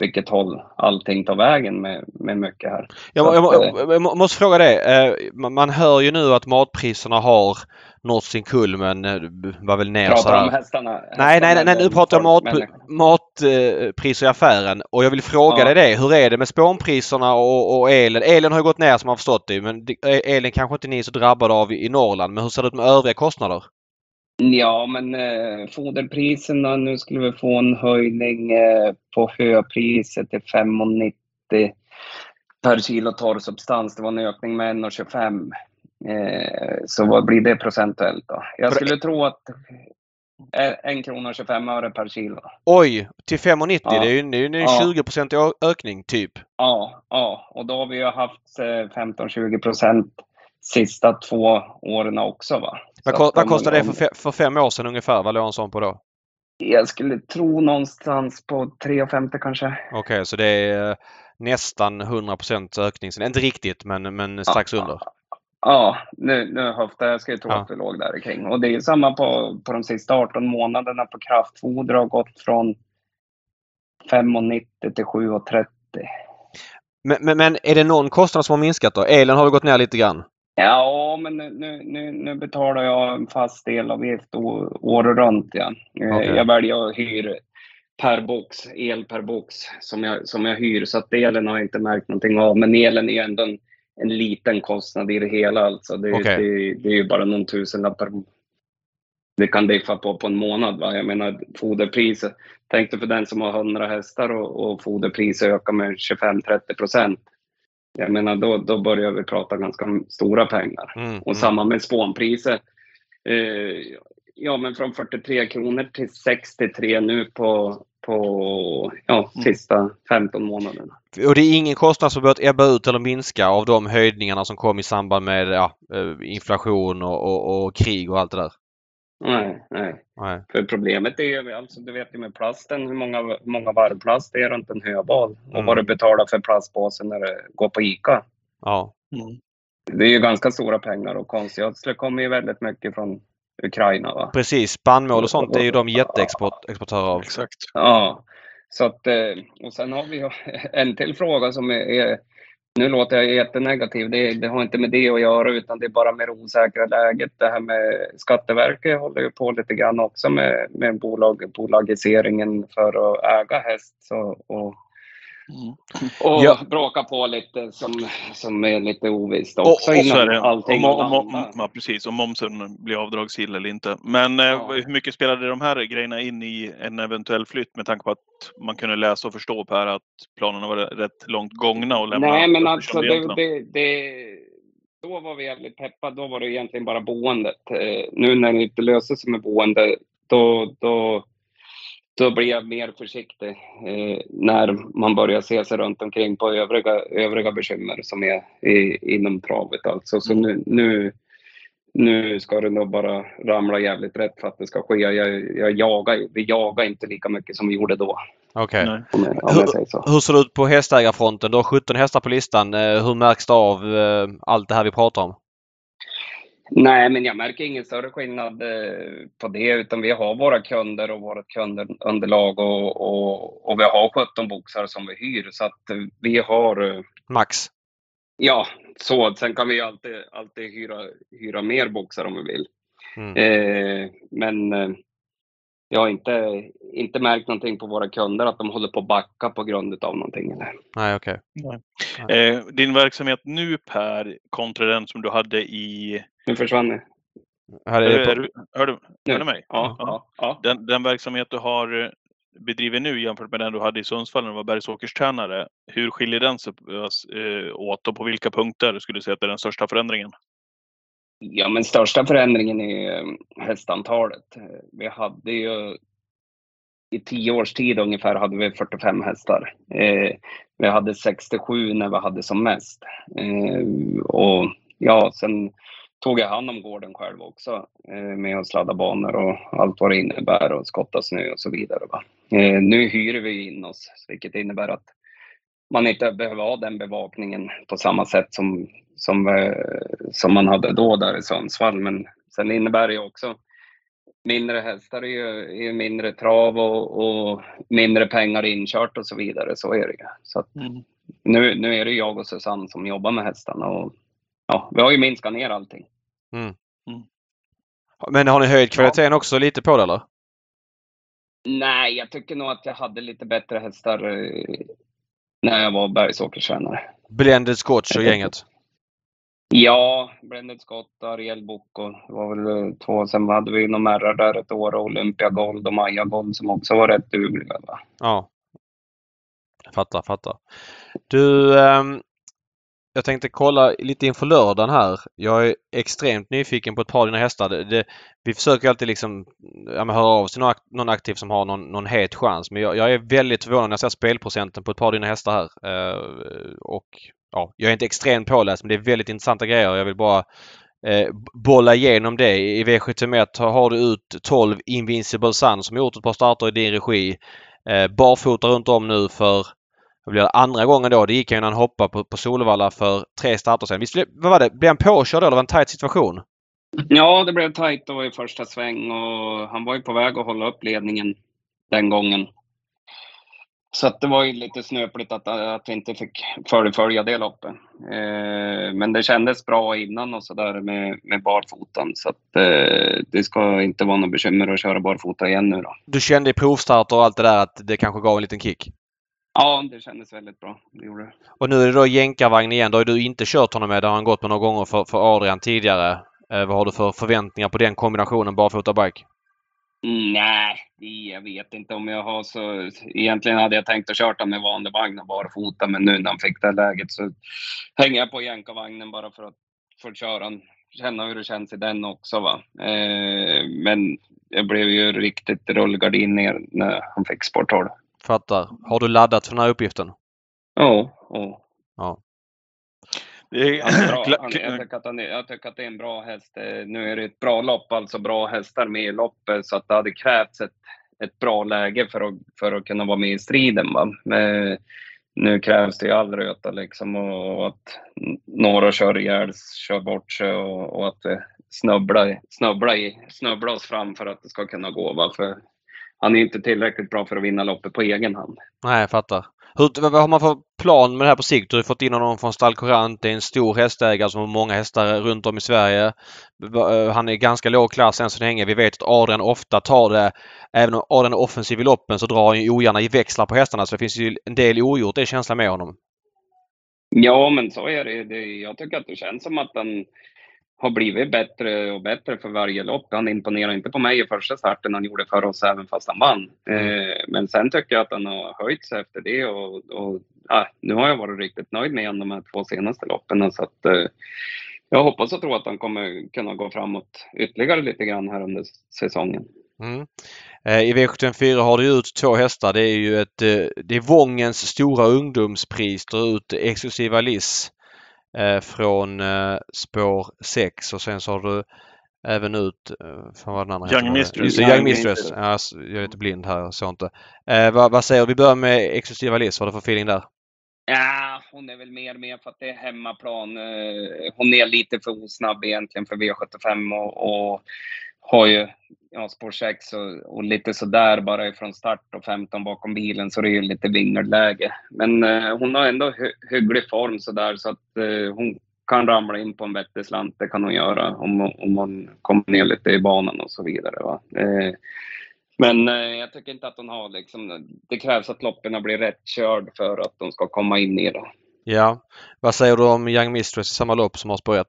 D: vilket håll allting tar vägen med, med mycket här.
B: Jag, jag, jag, jag måste fråga dig. Eh, man hör ju nu att matpriserna har nått sin kulmen. Eh, var väl ner
D: pratar du om hästarna?
B: Nej, nej, nej, nej, nu pratar jag om mat, matpriser i affären. Och jag vill fråga ja. dig det. Hur är det med spånpriserna och, och elen? Elen har ju gått ner som man förstått det. Men elen kanske inte ni är så drabbade av i Norrland. Men hur ser det ut med övriga kostnader?
D: Ja, men eh, foderpriserna, nu skulle vi få en höjning eh, på höpriset till 5,90 per kilo torrsubstans. Det var en ökning med 1,25. Eh, så vad blir det procentuellt då? Jag skulle tro att en krona 25 öre per kilo.
B: Oj! Till 5,90? Ja. Det är ju, det är en ja. 20 procent ökning typ.
D: Ja, ja, och då har vi ju haft 15-20 eh, procent sista två åren också. Va?
B: Vad, ko vad kostade det för, för fem år sedan ungefär? Vad låg en sån på då?
D: Jag skulle tro någonstans på 3,50 kanske.
B: Okej, okay, så det är eh, nästan 100% ökning. Inte riktigt, men, men strax
D: ja,
B: under.
D: Ja, nu, nu höftar jag. ska ju tro ja. att det låg där kring. Och det är samma på, på de sista 18 månaderna på kraftfoder har gått från 5,90 till 7,30.
B: Men, men, men, är det någon kostnad som har minskat då? Elen har gått ner lite grann?
D: Ja, men nu, nu, nu, nu betalar jag en fast delavgift å- året runt. Ja. Eh,
B: Okej.
D: Jag väljer att hyra per box, el per box som jag, som jag hyr. Så att elen har jag inte märkt någonting av. Men elen är ändå en, en liten kostnad i det hela. Alltså. Det,
B: Okej.
D: det, det är ju bara någon tusenlapp per det kan diffa på på en månad. Va? Jag menar foderpriset. Tänk dig för den som har 100 hästar och, och foderpriset ökar med 25-30 procent. Jag menar då, då börjar vi prata ganska stora pengar.
B: Mm,
D: Och
B: mm.
D: samma med spånpriset. Eh, ja, men från 43 kronor till 63 nu på, på ja,
A: Mm.
D: sista 15 månaderna.
B: Och det är ingen kostnad som börjat ebba ut eller minska av de höjningarna som kom i samband med ja, eh, inflation och, och, och krig och allt det där?
D: Nej, nej.
B: Nej.
D: För problemet är ju, alltså du vet ju med plasten, hur många, hur många varv plast det är runt en höbal. Och
B: Mm.
D: vad du betalar för plastpåsen när det går på ICA.
B: Ja.
D: Det är ju ganska stora pengar och konstgödsel kommer ju väldigt mycket från Ukraina. Va?
B: Precis. Spannmål och sånt är ju de jätteexportörer av.
A: Exakt.
D: Ja, så att, eh, och sen har vi ju en till fråga som är, är nu låter jag jättenegativ, det, det har inte med det att göra utan det är bara med det osäkra läget. Det här med Skatteverket håller ju på lite grann också med, med bolag, bolagiseringen för att äga häst så, och,
A: Mm.
D: och
B: Ja.
D: bråka på lite som, som är lite ovisst
A: Och, och
D: också
A: så är det.
D: allting
A: om, om, om, ja, precis. Om momsen blir avdragsgill eller inte. Men eh,
D: Ja.
A: hur mycket spelade de här grejerna in i en eventuell flytt med tanke på att man kunde läsa och förstå på här att planerna var rätt långt gångna och lämna
D: Nej, men alltså det, det, det, då var vi jävligt peppade. Då var det egentligen bara boendet. Eh, nu när det inte löser sig med boende, då, då, då blir jag mer försiktig eh, när man börjar se sig runt omkring på övriga, övriga bekymmer som är i, inom travet. Alltså. Så nu, nu, nu ska det nog bara ramla jävligt rätt för att det ska ske. Jag, jag jagar, vi jagar inte lika mycket som vi gjorde då,
B: Okej.
D: Säger så.
B: Hur ser det ut på hästägarfronten? Du har 17 hästar på listan. Eh, Hur märks det av eh, allt det här vi pratar om?
D: Nej, men jag märker ingen större skillnad eh, på det, utan vi har våra kunder och vårt kundunderlag och, och, och vi har 17 boxar som vi hyr, så att eh, vi har, eh,
B: Max?
D: ja, så. Sen kan vi ju alltid, alltid hyra, hyra mer boxar om vi vill.
B: Mm.
D: Eh, men eh, jag har inte, inte märkt någonting på våra kunder att de håller på att backa på grund av någonting. Eller?
B: Nej, okej.
A: Eh, din verksamhet nu Per kontra den som du hade i...
D: Nu försvann ni.
B: Här
A: Är,
B: är
A: är,
B: på,
A: du- hör, du,
D: Nu.
A: hör du mig?
D: Ja, ja, ja.
A: Den, den verksamhet du har eh, bedriver nu jämfört med den du hade i Sundsvall när du var Bergsåkerstränare. Hur skiljer den sig eh, åt och på vilka punkter skulle du säga att det är den största förändringen?
D: Ja, men största förändringen är eh, hästantalet. Eh, Vi hade ju i tio års tid ungefär hade vi 45 hästar. Eh, vi hade 67 när vi hade som mest. Eh, och ja, sen tog jag hand om gården själv också eh, med att sladda banor och allt vad det innebär och skotta snö och så vidare. Va? Eh, nu hyr vi in oss, vilket innebär att man inte behöver ha den bevakningen på samma sätt som, som, eh, som man hade då där i Sundsvall. Men sen innebär det också mindre hästar är ju, är mindre trav och, och mindre pengar inkört och så vidare. Så är det ju. Så att nu, nu är det jag och Susanne som jobbar med hästarna och ja, vi har ju minskat ner allting.
B: Men har ni höjt kvaliteten också lite på det eller?
D: Nej, jag tycker nog att jag hade lite bättre hästar när jag var bergsåkerstränare.
B: Blended Scotch och gänget?
D: Ja, Blended Scott, Ariel Bocco det var väl eh, två. Sen hade vi några märrar där ett år, Olympia Gold och Maja Gold som också var rätt dugliga. Va?
B: Ja. Fattar, fattar. Du, ehm, jag tänkte kolla lite inför lördagen här. Jag är extremt nyfiken på ett par av dina hästar. Det, det, vi försöker alltid liksom ja, men höra av oss någon, någon aktiv som har någon, någon het chans. Men jag, jag är väldigt förvånad när jag ser spelprocenten på ett par av dina hästar här. Eh, och ja, Jag är inte extremt påläst men det är väldigt intressanta grejer. Jag vill bara eh, bolla igenom det. I V751 har, har du ut 12 Invincible Sun som gjort ett par starter i din regi. Eh, barfota runt om nu för det, andra gången då. Det gick han när han hoppade på, på Solvalla för tre starter sedan. Visst, blev- vad var det? Blev han påkörd då? eller var det en tight situation?
D: Ja, det blev tajt då i första sväng och han var ju på väg att hålla upp ledningen den gången. så att det var ju lite snöpligt att, att vi inte fick fullfölja det loppet. Eh, men det kändes bra innan och sådär med, med barfotan. Så att eh, det ska inte vara något bekymmer att köra barfota igen nu då.
B: Du kände i provstart och allt det där att det kanske gav en liten kick?
D: Ja, det kändes väldigt bra. Det gjorde det.
B: Och nu är det då jänkarvagn igen. Då har du inte kört honom med. Det har han gått med några gånger för, för Adrian tidigare. Eh, vad har du för förväntningar på den kombinationen barfota-bike?
D: Mm, nej, jag vet inte om jag har så... Egentligen hade jag tänkt att köra med vanlig vagn och barfota, men nu när han fick det läget så hänger jag på jänkarvagnen bara för att få köra känna hur det känns i den också. Va? Eh, men jag blev ju riktigt rullgardin ner när han fick 12.
B: Fattar. Har du laddat för den här uppgiften?
D: Ja. ja.
B: ja.
D: Är bra. Han, jag, tycker att han jag tycker att det är en bra häst. Eh, nu är det ett bra lopp, alltså bra hästar med i loppet, så att det hade krävts ett, ett bra läge för att, för att kunna vara med i striden. Va? Men nu krävs det ju all röta liksom och, och att några kör ihjäl, kör bort sig och, och att vi snubblar, snubblar, i, snubblar oss fram för att det ska kunna gå. Va? För han är inte tillräckligt bra för att vinna loppet på egen hand.
B: Nej, jag fattar. Hur, vad har man för plan med det här på sikt? Du har fått in honom från Stall Courant. Det är en stor hästägare som har många hästar runt om i Sverige. Eh, han är ganska låg klass än så länge. Vi vet att Adrian ofta tar det. Även om Adrian är offensiv i loppen så drar han ju ogärna i växlar på hästarna så det finns ju en del ogjort. Det är känslan med honom.
D: Ja, men så är det. det. Jag tycker att det känns som att han har blivit bättre och bättre för varje lopp. Han imponerar inte på mig i första starten han gjorde för oss, även fast han vann. Mm. Eh, men sen tycker jag att han har höjt sig efter det och, och ja, nu har jag varit riktigt nöjd med honom de här två senaste loppen. Så att, eh, jag hoppas och tror att han kommer kunna gå framåt ytterligare lite grann här under säsongen.
B: Mm. Eh, I V754 har du ut två hästar. Det är ju ett, det är Vångens stora ungdomspris. Du ut exklusiva Liss från eh, spår 6 och sen så har du även ut, eh, fan vad den andra
A: Young Mistress.
B: Young, Young Mistress. Ja, jag är lite blind här, så inte. Eh, vad, vad säger du? Vi börjar med exklusiva Liss. Vad har du för feeling där?
D: Ja, hon är väl mer med för att det är hemmaplan. Eh, hon är lite för osnabb egentligen för V75 och, och har ju ja, spår 6 och, och, lite sådär bara ifrån start och 15 bakom bilen så det är ju lite vingelläge. Men eh, hon har ändå hy hygglig form sådär så att eh, hon kan ramla in på en vettig slant, det kan hon göra om, om hon kommer ner lite i banan och så vidare. Va? Eh, men eh, jag tycker inte att hon har liksom, det krävs att loppen blir rätt körd för att de ska komma in i det.
B: Ja. Vad säger du om Young Mistress i samma lopp som har spår 1?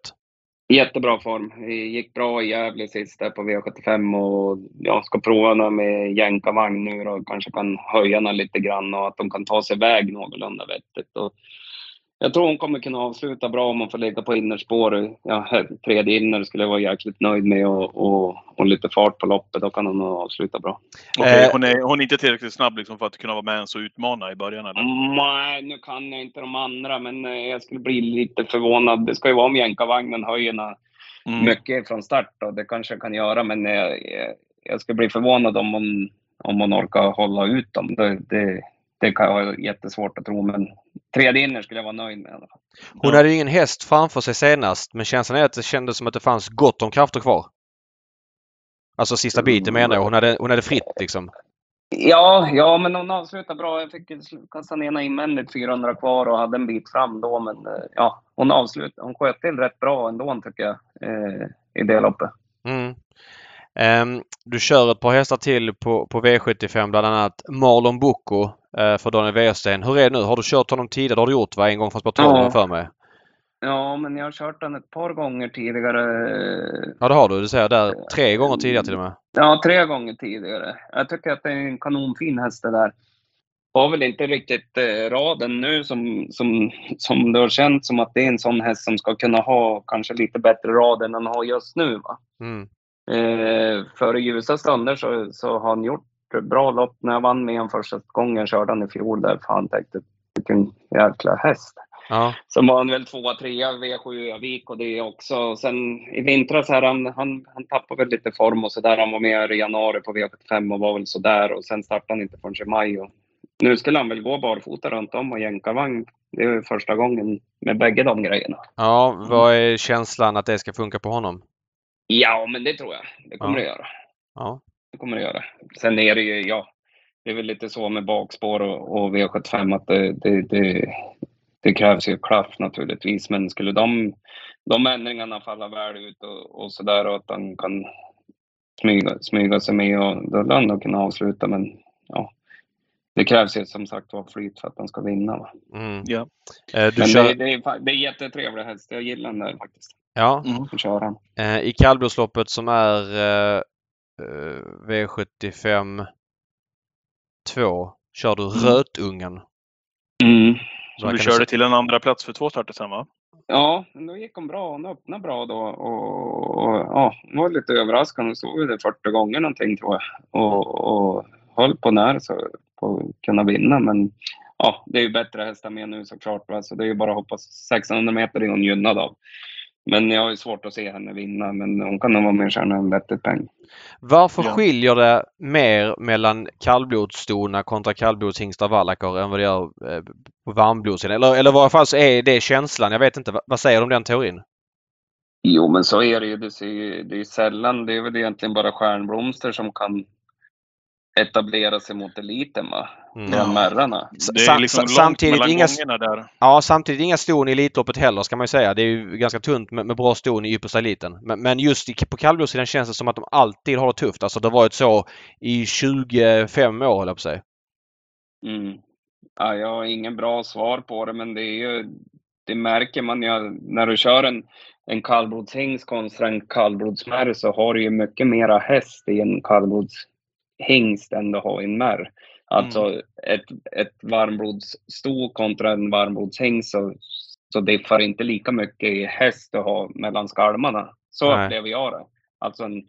D: Jättebra form. Det gick bra i Gävle sist där på V75 och jag ska prova några med jänkarvagn nu och kanske kan höja den lite grann och att de kan ta sig iväg någorlunda vettigt. Och jag tror hon kommer kunna avsluta bra om hon får ligga på innerspår. Ja, tredje inner skulle jag vara jäkligt nöjd med och, och, och lite fart på loppet. Då kan hon avsluta bra.
A: Okay, hon, är, hon är inte tillräckligt snabb liksom för att kunna vara med ens och utmana i början? Eller?
D: Nej, nu kan jag inte de andra, men eh, jag skulle bli lite förvånad. Det ska ju vara om jänkarvagnen höjer mm. mycket från start och det kanske jag kan göra, men jag, jag skulle bli förvånad om hon, om hon orkar hålla ut dem. Det, det, det kan jag ha jättesvårt att tro, men tredje inner skulle jag vara nöjd med.
B: Hon hade ju ingen häst framför sig senast, men känslan är att det kändes som att det fanns gott om krafter kvar. Alltså sista biten menar jag. Hon hade, hon hade fritt liksom.
D: Ja, ja, men hon avslutade bra. Jag fick kasta ner ena invändigt 400 kvar och hade en bit fram då, men eh, ja, hon avslutade. Hon sköt till rätt bra ändå tycker jag eh, i det loppet.
B: Mm. Um, du kör ett par hästar till på, på V75, bland annat Marlon Bocco uh, för Daniel Wäjersten. Hur är det nu? Har du kört honom tidigare? Det har du gjort va? En gång från Sport ja. för mig.
D: Ja, men jag har kört den ett par gånger tidigare.
B: Ja, det har du. Du säger där tre gånger tidigare till och med.
D: Ja, tre gånger tidigare. Jag tycker att det är en kanonfin häst det där. Har väl inte riktigt eh, raden nu som, som, som det har känts som att det är en sån häst som ska kunna ha kanske lite bättre rad än han har just nu. Va? Mm. Eh, för ljusa stunder så, så har han gjort bra lopp. När jag vann med honom första gången körde han i fjol där. Fan tänkte, vilken jäkla häst. Ja. Så var han väl tvåa, trea V7 Övik och det också. Sen i vintras här, han, han, han tappade väl lite form och sådär. Han var med i januari på V75 och var väl sådär och sen startade han inte förrän i maj. Och nu skulle han väl gå barfota runt om och jänkarvagn. Det är första gången med bägge de grejerna.
B: Ja, vad är känslan att det ska funka på honom?
D: Ja, men det tror jag. Det kommer ja. det göra. Ja. Det kommer det göra. Sen är det ju, ja, det är väl lite så med bakspår och, och V75 att det, det, det, det krävs ju klaff naturligtvis. Men skulle de, de ändringarna falla väl ut och, och sådär och att han kan smyga, smyga sig med och då lär han nog kunna avsluta. Men ja, det krävs ju som sagt var flyt för att han ska vinna. Va?
B: Mm.
A: Ja.
B: Eh, du
D: Men
B: kör...
D: det, det, är, det är jättetrevlig häst. Jag gillar den där faktiskt.
B: Ja.
A: Mm.
D: Köra den.
B: Eh, I kallblodsloppet som är eh, eh, V75 2 kör du Rötungen.
A: Som
B: Vad
A: du körde
B: säga?
A: till en andra plats för två starter sen va?
D: Ja, då gick hon bra. Hon öppnade bra då. Och, och, ja, hon var lite överraskande. Hon stod där 40 gånger någonting tror jag. Och, och höll på när så på att kunna vinna. Men ja, det är ju bättre hästar med nu såklart. Va? Så det är ju bara att hoppas. 1600 meter är hon gynnad av. Men jag har ju svårt att se henne vinna. Men hon kan nog vara med och tjäna en vettig peng.
B: Varför
A: Ja.
B: skiljer det mer mellan kallblodsstona kontra kallblodshingstar vallacker än vad det gör eh, på varmblodssidan? Eller, eller i varje fall så är det känslan. Jag vet inte. Vad, säger du om den teorin?
D: Jo, men så är det ju. Det, ser, det är sällan. Det är väl egentligen bara stjärnblomster som kan etablera sig mot eliten va?
B: Mm.
D: Bland märrarna.
A: Det är liksom långt
B: samtidigt
A: mellan
B: inga,
A: gångerna där.
B: ja, samtidigt inga ston i Elitloppet heller ska man ju säga. Det är ju ganska tunt med, med bra ston i yppersta eliten. Men, men just i, på kallblodssidan känns det som att de alltid har det tufft. Alltså det har varit så i 25 år höll jag på säga.
D: Mm. Ja, jag har ingen bra svar på det, men det är ju, det märker man ju när du kör en, en kallblodshingst kontra en kallblodsmärr så har du ju mycket mera häst i en kallblodshingst än du har i en märr. Alltså ett, ett varmblodssto kontra en varmblodshingst så, så diffar inte lika mycket i häst du har mellan skalmarna. Så
B: Nej.
D: upplever jag det. Alltså en,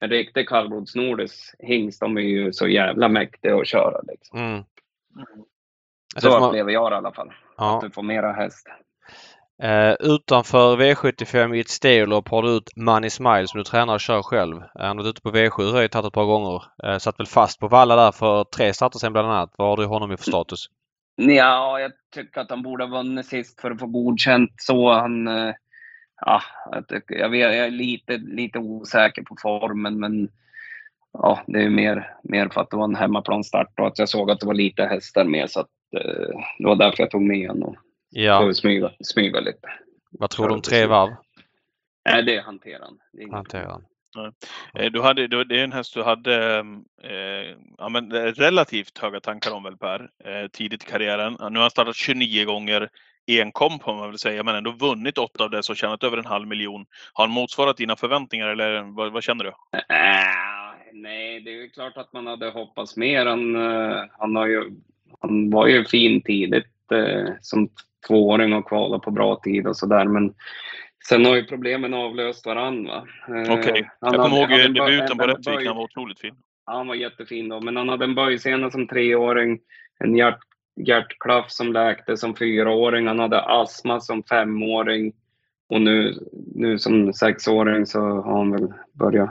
D: en riktig kallblodsnordisk hingst, de är ju så jävla mäktiga att köra. Liksom.
B: Mm.
D: Så
B: man-
D: upplever jag det i alla fall.
B: ja.
D: Att du får mera häst.
B: Eh, utanför V75 i ett steglopp har du ut Money Smile som du tränar och kör själv. Eh, han har varit ute på V7 har jag tagit ett par gånger. Eh, satt väl fast på valla där för tre starter sen bland annat. Vad har du honom i för status?
D: Ja, jag tycker att han borde ha vunnit sist för att få godkänt. Så han... eh, Ja, jag, tycker, jag, vet, jag är lite, lite osäker på formen, men ja, det är mer, mer för att det var en hemmaplanstart och att jag såg att det var lite hästar med. Så att, eh, det var därför jag tog med honom
B: Ja,
D: och smyga, smyga lite.
B: vad tror du om tre varv?
D: Nej, det hanterar han. Det är inget
B: Hanterar han.
A: Eh, Du hade, du, det är en häst du hade eh, ja, men relativt höga tankar om väl Per, eh, tidigt i karriären. Nu har han startat 29 gånger enkom får man väl säga, men ändå vunnit åtta av dessa och tjänat över en halv miljon. Har han motsvarat dina förväntningar eller vad, vad känner du?
D: Äh, nej, det är ju klart att man hade hoppats mer. Han, eh, han, har ju, han var ju fin tidigt eh, som tvååring och kvalade på bra tid och sådär. Men sen har ju problemen avlöst varandra. Eh,
A: Okej,
D: han
A: jag kommer
D: hade-
A: ihåg
D: hade
A: eh, debuten på Rättvik, han var otroligt fin.
D: Han var jättefin då, men han hade en böjsena som treåring, en hjärt, hjärtklaff som läkte som fyraåring, han hade astma som femåring och nu, nu som sexåring så har han väl börjat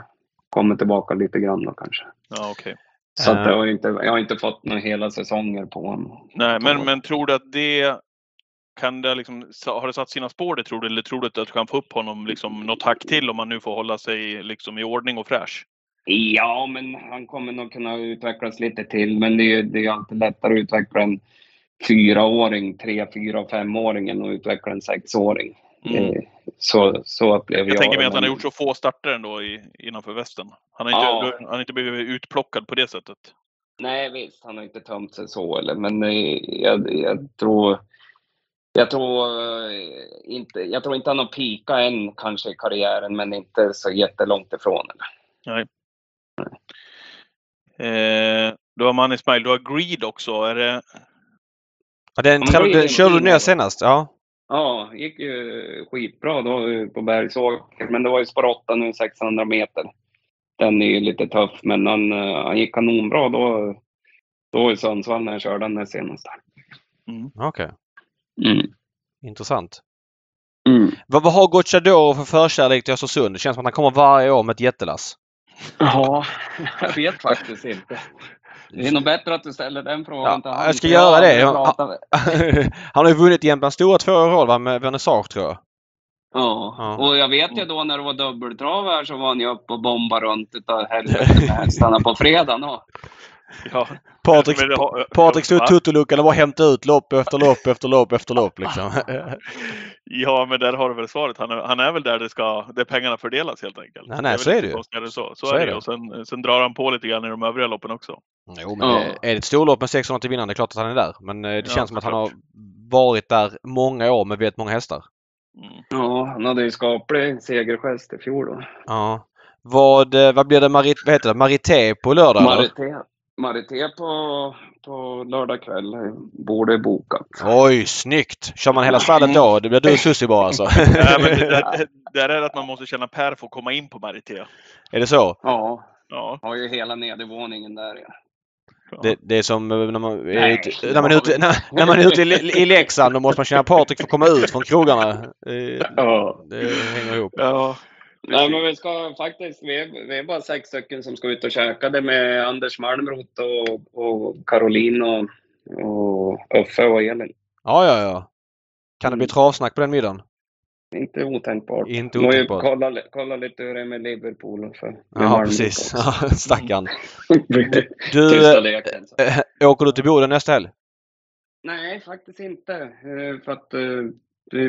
D: komma tillbaka lite grann då kanske.
A: Ja, okej.
D: Så att
B: Eh.
D: jag, har inte, jag har inte fått några hela säsonger på honom.
A: Nej, men, men tror du att det kan det liksom, har det satt sina spår det tror du? Eller tror du att du kan få upp honom liksom något hack till om han nu får hålla sig liksom i ordning och fräsch?
D: Ja, men han kommer nog kunna utvecklas lite till, men det är, det är alltid lättare att utveckla en fyraåring, tre, fyra, femåring än att utveckla en sexåring.
A: Mm.
D: Eh, Så, så upplever jag
A: Jag tänker mig att han har gjort så få starter ändå i, innanför västen. Han har,
D: Ja.
A: inte, han har inte blivit utplockad på det sättet.
D: Nej, visst, han har inte tömt sig så, eller, men eh, jag, jag tror... Jag tror, eh, inte, jag tror inte han har pika än kanske i karriären, men inte så jättelångt ifrån. Eller?
A: Eh, du har Money Smile, du har Greed också. Är det,
B: Ja, den,
D: är
B: den körde du ner senast? Ja.
D: Ja, det gick ju skitbra då eh, på Bergsåker, men det var ju spår 8 nu, 600 meter. Den är ju lite tuff, men han, eh, han gick kanonbra då, då i Sundsvall när jag körde den där senaste.
B: Okej.
D: Mm.
B: Intressant.
D: Mm.
B: Vad, vad har Gocciador för förkärlek till Östersund? Det känns som att han kommer varje år med ett jättelass.
D: Ja, jag vet faktiskt inte. Det är nog bättre att du ställer den frågan
B: Ja,
D: till han.
B: jag ska göra det. han har ju vunnit Jämtlands stora två år va, med Vernissage tror jag.
D: Ja.
B: Ja.
D: och jag vet ju då när det var dubbeltrav här så var han ju uppe och bombade runt utav helvete med hästarna på fredagen. Och.
A: Ja.
B: Patrik,
A: har-
B: stod i tuttoluckan och bara hämtade ut lopp efter lopp efter lopp efter lopp liksom.
A: Ja, men där har du väl svaret. Han är, han är väl där, det ska, där pengarna fördelas helt enkelt.
B: Nej, nej,
A: väl
B: så är det ju.
A: Så, så,
B: Så
A: är
B: är
A: det. Och sen, sen drar han på lite grann i de övriga loppen också.
B: Jo, men
D: Ja.
B: är det ett storlopp med 600 till vinnaren, det är klart att han är där. Men eh, det
A: Ja,
B: känns som att han har varit där många år med väldigt många hästar.
A: Mm.
D: Ja, han hade ju skaplig segergest i fjol då.
B: Ja. Vad, eh, vad blir det Marit, vad heter det? Marité på lördag?
D: Marité, Marité på, på lördag kväll borde bokat.
B: Oj, snyggt! Kör man hela stallet då? Det blir du och Susie bara alltså?
A: Nej, men det, det, där är det att man måste känna Per för att komma in på Marité.
B: är det så?
D: Ja,
A: Ja.
D: har ju hela nedervåningen där. Ja.
B: Det, det är som eh, när man, är
D: Nej,
B: ute,
D: det
B: när man är ute, när, när man är ute i, i Leksand då måste man känna Patrik för att komma ut från krogarna. Eh,
D: Ja.
B: Det hänger ihop.
A: Ja.
D: Nej, men vi ska faktiskt, vi är, vi är bara sex stycken som ska ut och käka. Det med Anders Malmroth och, och Caroline och, och Uffe och Elin.
B: Ja, ja, ja. Kan det bli
D: Mm.
B: travsnack på den middagen?
D: Inte otänkbart.
B: Inte
D: Må ju
B: otänkbart.
D: kolla, kolla lite hur det är med Liverpool. För, med
B: Ja,
D: Malmroth
B: precis. Ja, Stackarn.
D: Du,
B: Du,
D: så.
B: äh, åker du till Boden nästa helg?
D: Nej, faktiskt inte. Eh, För att du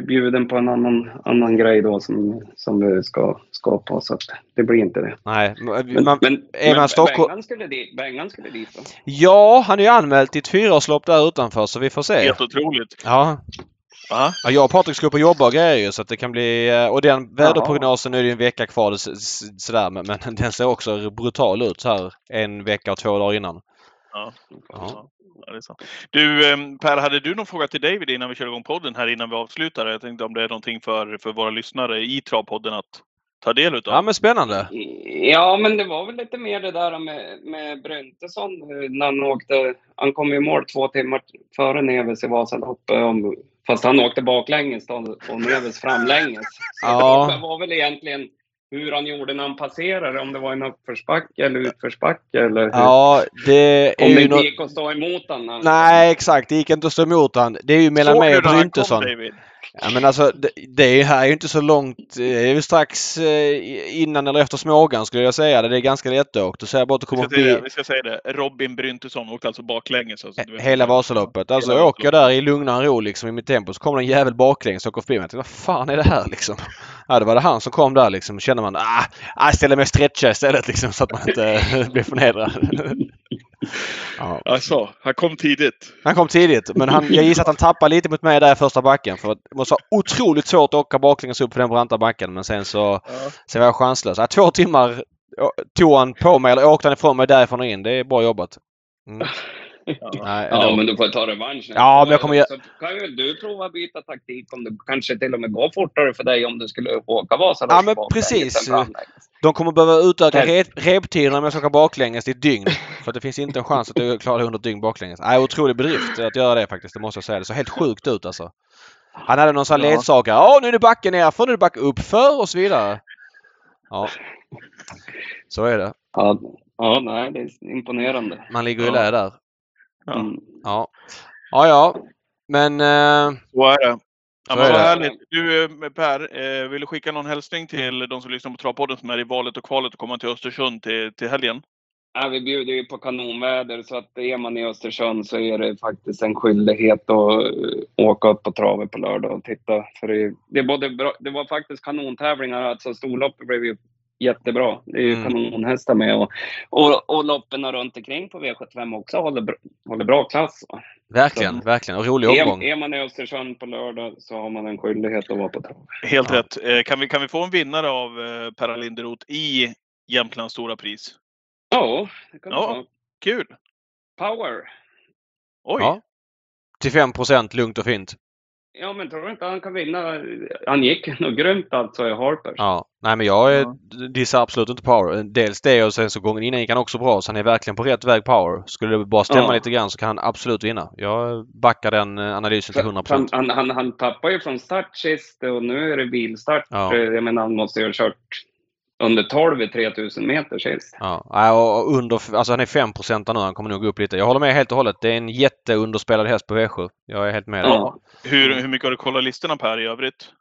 D: bjuden på en annan, annan grej då som, som vi ska, ska på. Så att det blir inte det.
B: Nej.
D: Men,
B: Man,
D: men,
B: är man
D: men
B: Stockholm-
D: Bengan skulle dit, Bengan skulle dit då.
B: ja, han är ju anmäld till ett fyraårslopp där utanför så vi får se.
A: Helt otroligt.
B: Ja.
A: Va?
B: Ja, jag och Patrik ska upp och jobba och grejer ju, så att det kan bli... eh, Och den väderprognosen, nu är det ju en vecka kvar sådär, men, men den ser också brutal ut så här en vecka och två dagar innan.
A: Ja.
B: Ja.
A: Sant. Du ehm, Per, hade du någon fråga till David innan vi kör igång podden här innan vi avslutar? Jag tänkte om det är någonting för, för våra lyssnare i Travpodden att ta del utav?
B: Ja men spännande!
D: Ja, men det var väl lite mer det där med, med Bryntesson eh, när han åkte. Han kom i mål två timmar före Neves i Vasaloppet. Fast han åkte baklänges och Neves framlänges. Så
B: Ja.
D: det var väl egentligen hur han gjorde när han passerade. Om det var en uppförsbacke eller utförsbacke eller hur.
B: Ja, det är
D: om det
B: ju
D: inte
B: något...
D: gick att stå emot honom.
B: Nej exakt, det gick inte att stå emot han. Det är ju mellan
A: Såg
B: mig
A: du
B: och
A: när han kom,
B: Bryntesson. Ja men alltså det, det här är ju inte så långt. Det är ju strax eh, innan eller efter Smågan skulle jag säga. Det är ganska lättåkt. Och så är jag bara att
A: Vi ska, säga vi ska säga det. Robin Bryntesson åkte alltså baklänges. Alltså,
B: hela Vasaloppet. Alltså
A: Hela
B: jag åker jag där i lugn och ro liksom i mitt tempo. Så kommer en jävel baklänges och åker förbi mig. Jag tänkte, vad fan är det här liksom? Ja det var det han som kom där liksom. Känner man, ah, ah ställer mig och stretcha istället liksom så att man inte blir förnedrad. Ja.
A: Alltså, han kom tidigt.
B: Han kom tidigt, men han, jag gissar att han tappade lite mot mig där i första backen. För det måste vara otroligt svårt att åka baklänges upp för den branta backen. Men sen så sen var jag chanslös. Ja, två timmar å- tog han på mig, eller åkte han ifrån mig därifrån och in. Det är bra jobbat. Mm. Nej,
D: Ja,
B: ändå.
D: men du får ta revansch.
B: Ja, men jag kommer
D: Så kan ju du prova att byta taktik om det kanske till och med går fortare för dig om du skulle åka Vasaloppet
B: Ja, men precis. De kommer behöva utöka re reptiderna om jag ska åka baklänges i ett dygn. För det finns inte en chans att jag klarar det under ett dygn baklänges. Nej, otrolig bedrift att göra det faktiskt. Det måste jag säga. Det såg helt sjukt ut alltså. Han hade någon sån här
A: Ja.
B: ledsagare. Ja, nu är det backen nerför, nu är det backen uppför och så vidare. Ja. Så är det.
D: Ja, ja, nej, det är imponerande.
B: Man ligger i
A: Ja.
B: lä där.
A: Ja.
D: Mm.
B: Ja. Ja, ja. Men... Eh,
A: Så är det. Ja,
B: Så
A: men vad härligt. Du eh, Per, eh, vill du skicka någon hälsning till de som lyssnar på Travpodden som är i valet och kvalet och komma till Östersund till, till helgen?
D: Ja, vi bjuder ju på kanonväder så att är man i Östersund så är det faktiskt en skyldighet att åka upp på travet på lördag och titta. För det, det, är både bra, det var faktiskt kanontävlingar, alltså storloppet blev ju jättebra. Det är ju
B: Mm.
D: kanonhästar med och, och, och loppen runt omkring på V75 också håller, bra- håller bra klass.
B: verkligen, verkligen. Och rolig omgång.
D: Är, är man i Östersund på lördag så har man en skyldighet att vara på travet.
A: Helt
B: Ja.
A: rätt. Eh, kan, vi, kan vi få en vinnare av eh, Per Linderoth i Jämtlands stora pris?
D: Ja, det kan
A: Ja.
D: vara.
A: Kul!
D: Power.
A: Oj!
B: Ja. Till 5 lugnt och fint.
D: Ja, men tror du inte han kan vinna? Han gick nog grymt alltså i Harpers.
B: Ja. Nej men jag är,
A: Ja.
B: dissar absolut inte Power. Dels det och sen så gången innan gick han också bra så han är verkligen på rätt väg Power. Skulle det bara stämma
D: Ja.
B: lite grann så kan han absolut vinna. Jag backar den eh, analysen till 100
D: Han, han, han, han tappar ju från start sist och nu är det bilstart.
B: Ja.
D: Eh, Jag menar, han måste ju ha kört under 12 i 3000 meter sist.
B: Ja, och under, alltså han är 5 nu. Han kommer nog gå upp lite. Jag håller med helt och hållet. Det är en jätteunderspelad häst på V7. Jag är helt med.
D: Ja.
A: Hur, hur mycket har du kollat listorna Per i övrigt?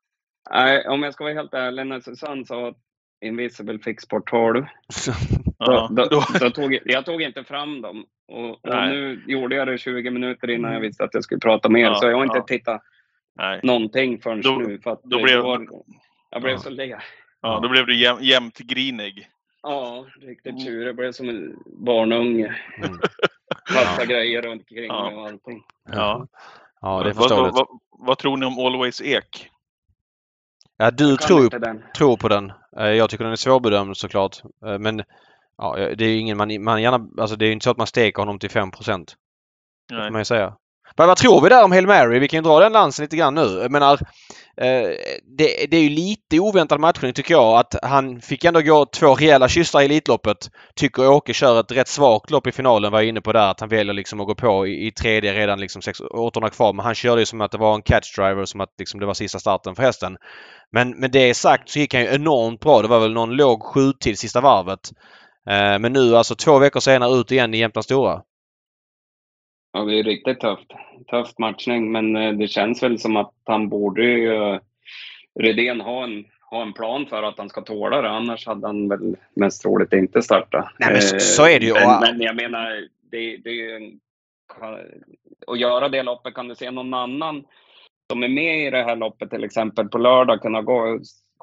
D: Nej, om jag ska vara helt ärlig, när Susanne sa att Invisible Fixport 12,
A: Ja,
D: då, då,
A: då,
D: tog, jag tog inte fram dem. Och, och nu gjorde jag det 20 minuter innan jag visste att jag skulle prata mer,
E: Ja,
D: så jag har inte
E: ja.
D: tittat
E: Nej.
D: någonting förrän
E: Då-
D: nu. För att
E: då
D: det
E: blev-
D: var, jag blev
B: Ja.
D: så le.
E: Ja, då blev du jäm, jämt grinig.
D: Ja, riktigt tjurig. Jag blev som en barnunge.
B: Mm.
D: Kasta grejer runt omkring
E: Ja.
D: och allting.
E: Ja.
B: Ja, det är
E: vad, vad,
B: förståeligt.
E: vad, vad tror ni om Always Ek?
B: Ja, du tror tror på den. Eh, Jag tycker den är svårbedömd såklart. Eh, Men ja, det är ju ingen man, man gärna, alltså det är ju inte så att man steker honom till 5 Det
E: Nej.
B: får man ju säga. Men vad tror vi där om Hail Mary? Vi kan ju dra den lansen lite grann nu. Jag menar, eh, det, det är ju lite oväntad matchning tycker jag. Att han fick ändå gå två rejäla kyssar i Elitloppet. Tycker Åke kör ett rätt svagt lopp i finalen var jag inne på där. Att han väljer liksom att gå på i, i tredje redan liksom sex, åttorna kvar. Men han körde ju som att det var en catch driver. Som att liksom det var sista starten för hästen. Men med det sagt så gick han ju enormt bra. Det var väl någon låg sjutid sista varvet. Eh, men nu alltså två veckor senare ut igen i Jämtlands Stora.
D: Ja, det är riktigt tufft. Tufft matchning, men eh, det känns väl som att han borde ju, eh, Redén ha en, ha en plan för att han ska tåla det. Annars hade han väl mest troligt inte startat.
B: Nej, men så-
D: Eh,
B: så är det ju.
D: Men, men jag menar, det, det är ju en, att göra det loppet, kan du se någon annan som är med i det här loppet till exempel på lördag kunna gå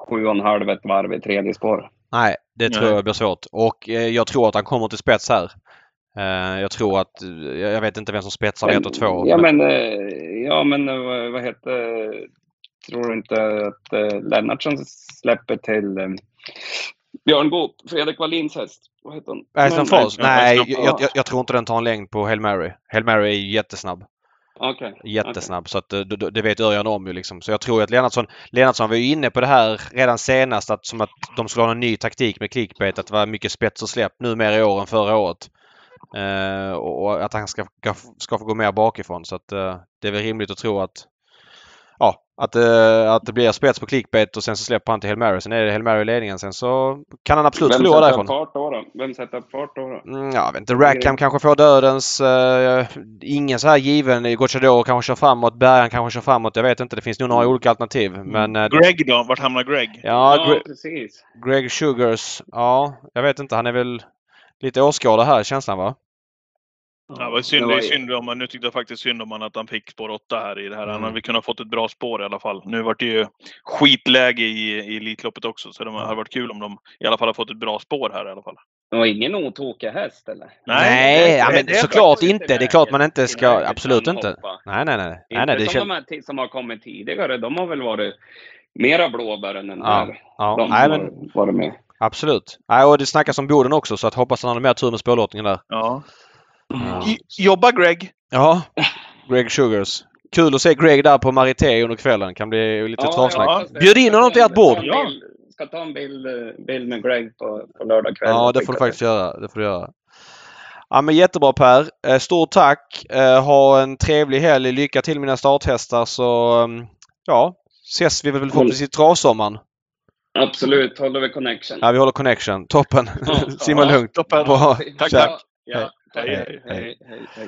D: sju och en halv ett varv i tredje spår?
B: Nej, det tror
E: Nej.
B: jag blir svårt. Och eh, jag tror att han kommer till spets här. Eh, jag tror att... Jag vet inte vem som spetsar ett och två.
D: Ja,
B: men-
D: men, eh, ja, men eh, vad, heter... Tror du inte att Lennartsson släpper till Björn Goop, Fredrik Wallins häst? Vad heter hon?
B: Aston
D: Men-
B: Falls? Nej,
E: Aston
B: jag, jag, jag tror inte den tar en längd på Hail Mary. Hail Mary är ju jättesnabb.
D: Okej.
B: Jättesnabb. Så att det, det vet Örjan om ju liksom. Så jag tror att Lennartsson... Lennartsson var ju inne på det här redan senast att som att de skulle ha en ny taktik med clickbait. Att det var mycket spets och släpp nu mer i år än förra året. Eh, och att han ska, ska, ska få gå mer bakifrån. Så att eh, det är väl rimligt att tro att Ja, att, eh, att det blir spets på clickbait och sen så släpper han till Hail Mary. Sen är det Hail Mary i ledningen. Sen så kan han absolut
D: Vem
B: förlora därifrån.
D: fart då, då? Vem sätter upp fart då? då?
B: Mm, ja, jag vet inte. Rackham kanske får dödens. Uh, ingen så här given. Gocciador kanske kör framåt. Bergan kanske kör framåt. Jag vet inte. Det finns nog några olika alternativ. Men uh,
E: Greg då? Vart hamnar Greg?
B: ja,
D: Ja,
B: Gre-
D: precis.
B: Greg Sugars. Ja, jag vet inte. Han är väl lite åskådad här känslan va?
E: Ja, det var synd,
D: Det
E: det
D: var
E: synd om, nu tyckte jag faktiskt synd om han att han fick spår 8 här i det här. Han
B: Mm.
E: hade väl kunnat fått ett bra spår i alla fall. Nu vart det ju skitläge i, i Elitloppet också, så det hade varit kul om de i alla fall har fått ett bra spår här i alla fall.
D: Det var ingen otokig häst eller?
B: Nej,
E: det-
B: ja,
E: det-
B: men
E: det
B: såklart inte. Det är klart man inte ska... Absolut inte. Nej, nej, nej. nej,
D: Inte
B: nej det
D: som
B: känns...
D: de här som har kommit tidigare. De har väl varit mera blåbär än den
B: Ja,
D: här.
B: ja,
D: de
B: nej,
D: har
B: men
D: varit med.
B: absolut. Nej, och det snackas om Boden också så att hoppas han har mer tur med spårlottningen där.
E: Ja.
B: Ja.
E: I- Jobba Greg!
B: Ja, Greg Sugars. Kul att se Greg där på Marité under kvällen. Kan bli lite travsnack.
D: jag hoppas det.
B: Bjud in honom till ert bord.
D: Ska ta en bild- Ska ta en bild, eh, bild med Greg på, på lördag kväll.
B: Ja, det får du faktiskt göra. Det får du göra. Ja, men jättebra Per. Eh, Stort tack. Eh, Ha en trevlig helg. Lycka till mina starthästar så um, ja, ses vi väl förhoppningsvis i travsommaren.
D: Absolut, håller vi connection.
B: Ja, vi håller connection. Toppen.
D: Ja,
B: Simma
D: ja,
B: lugnt.
E: toppen.
B: Bra.
E: Tack, tack.
D: Ja, tack.
E: Hej,
D: Hej,
B: hej.
D: hej, hej, hej.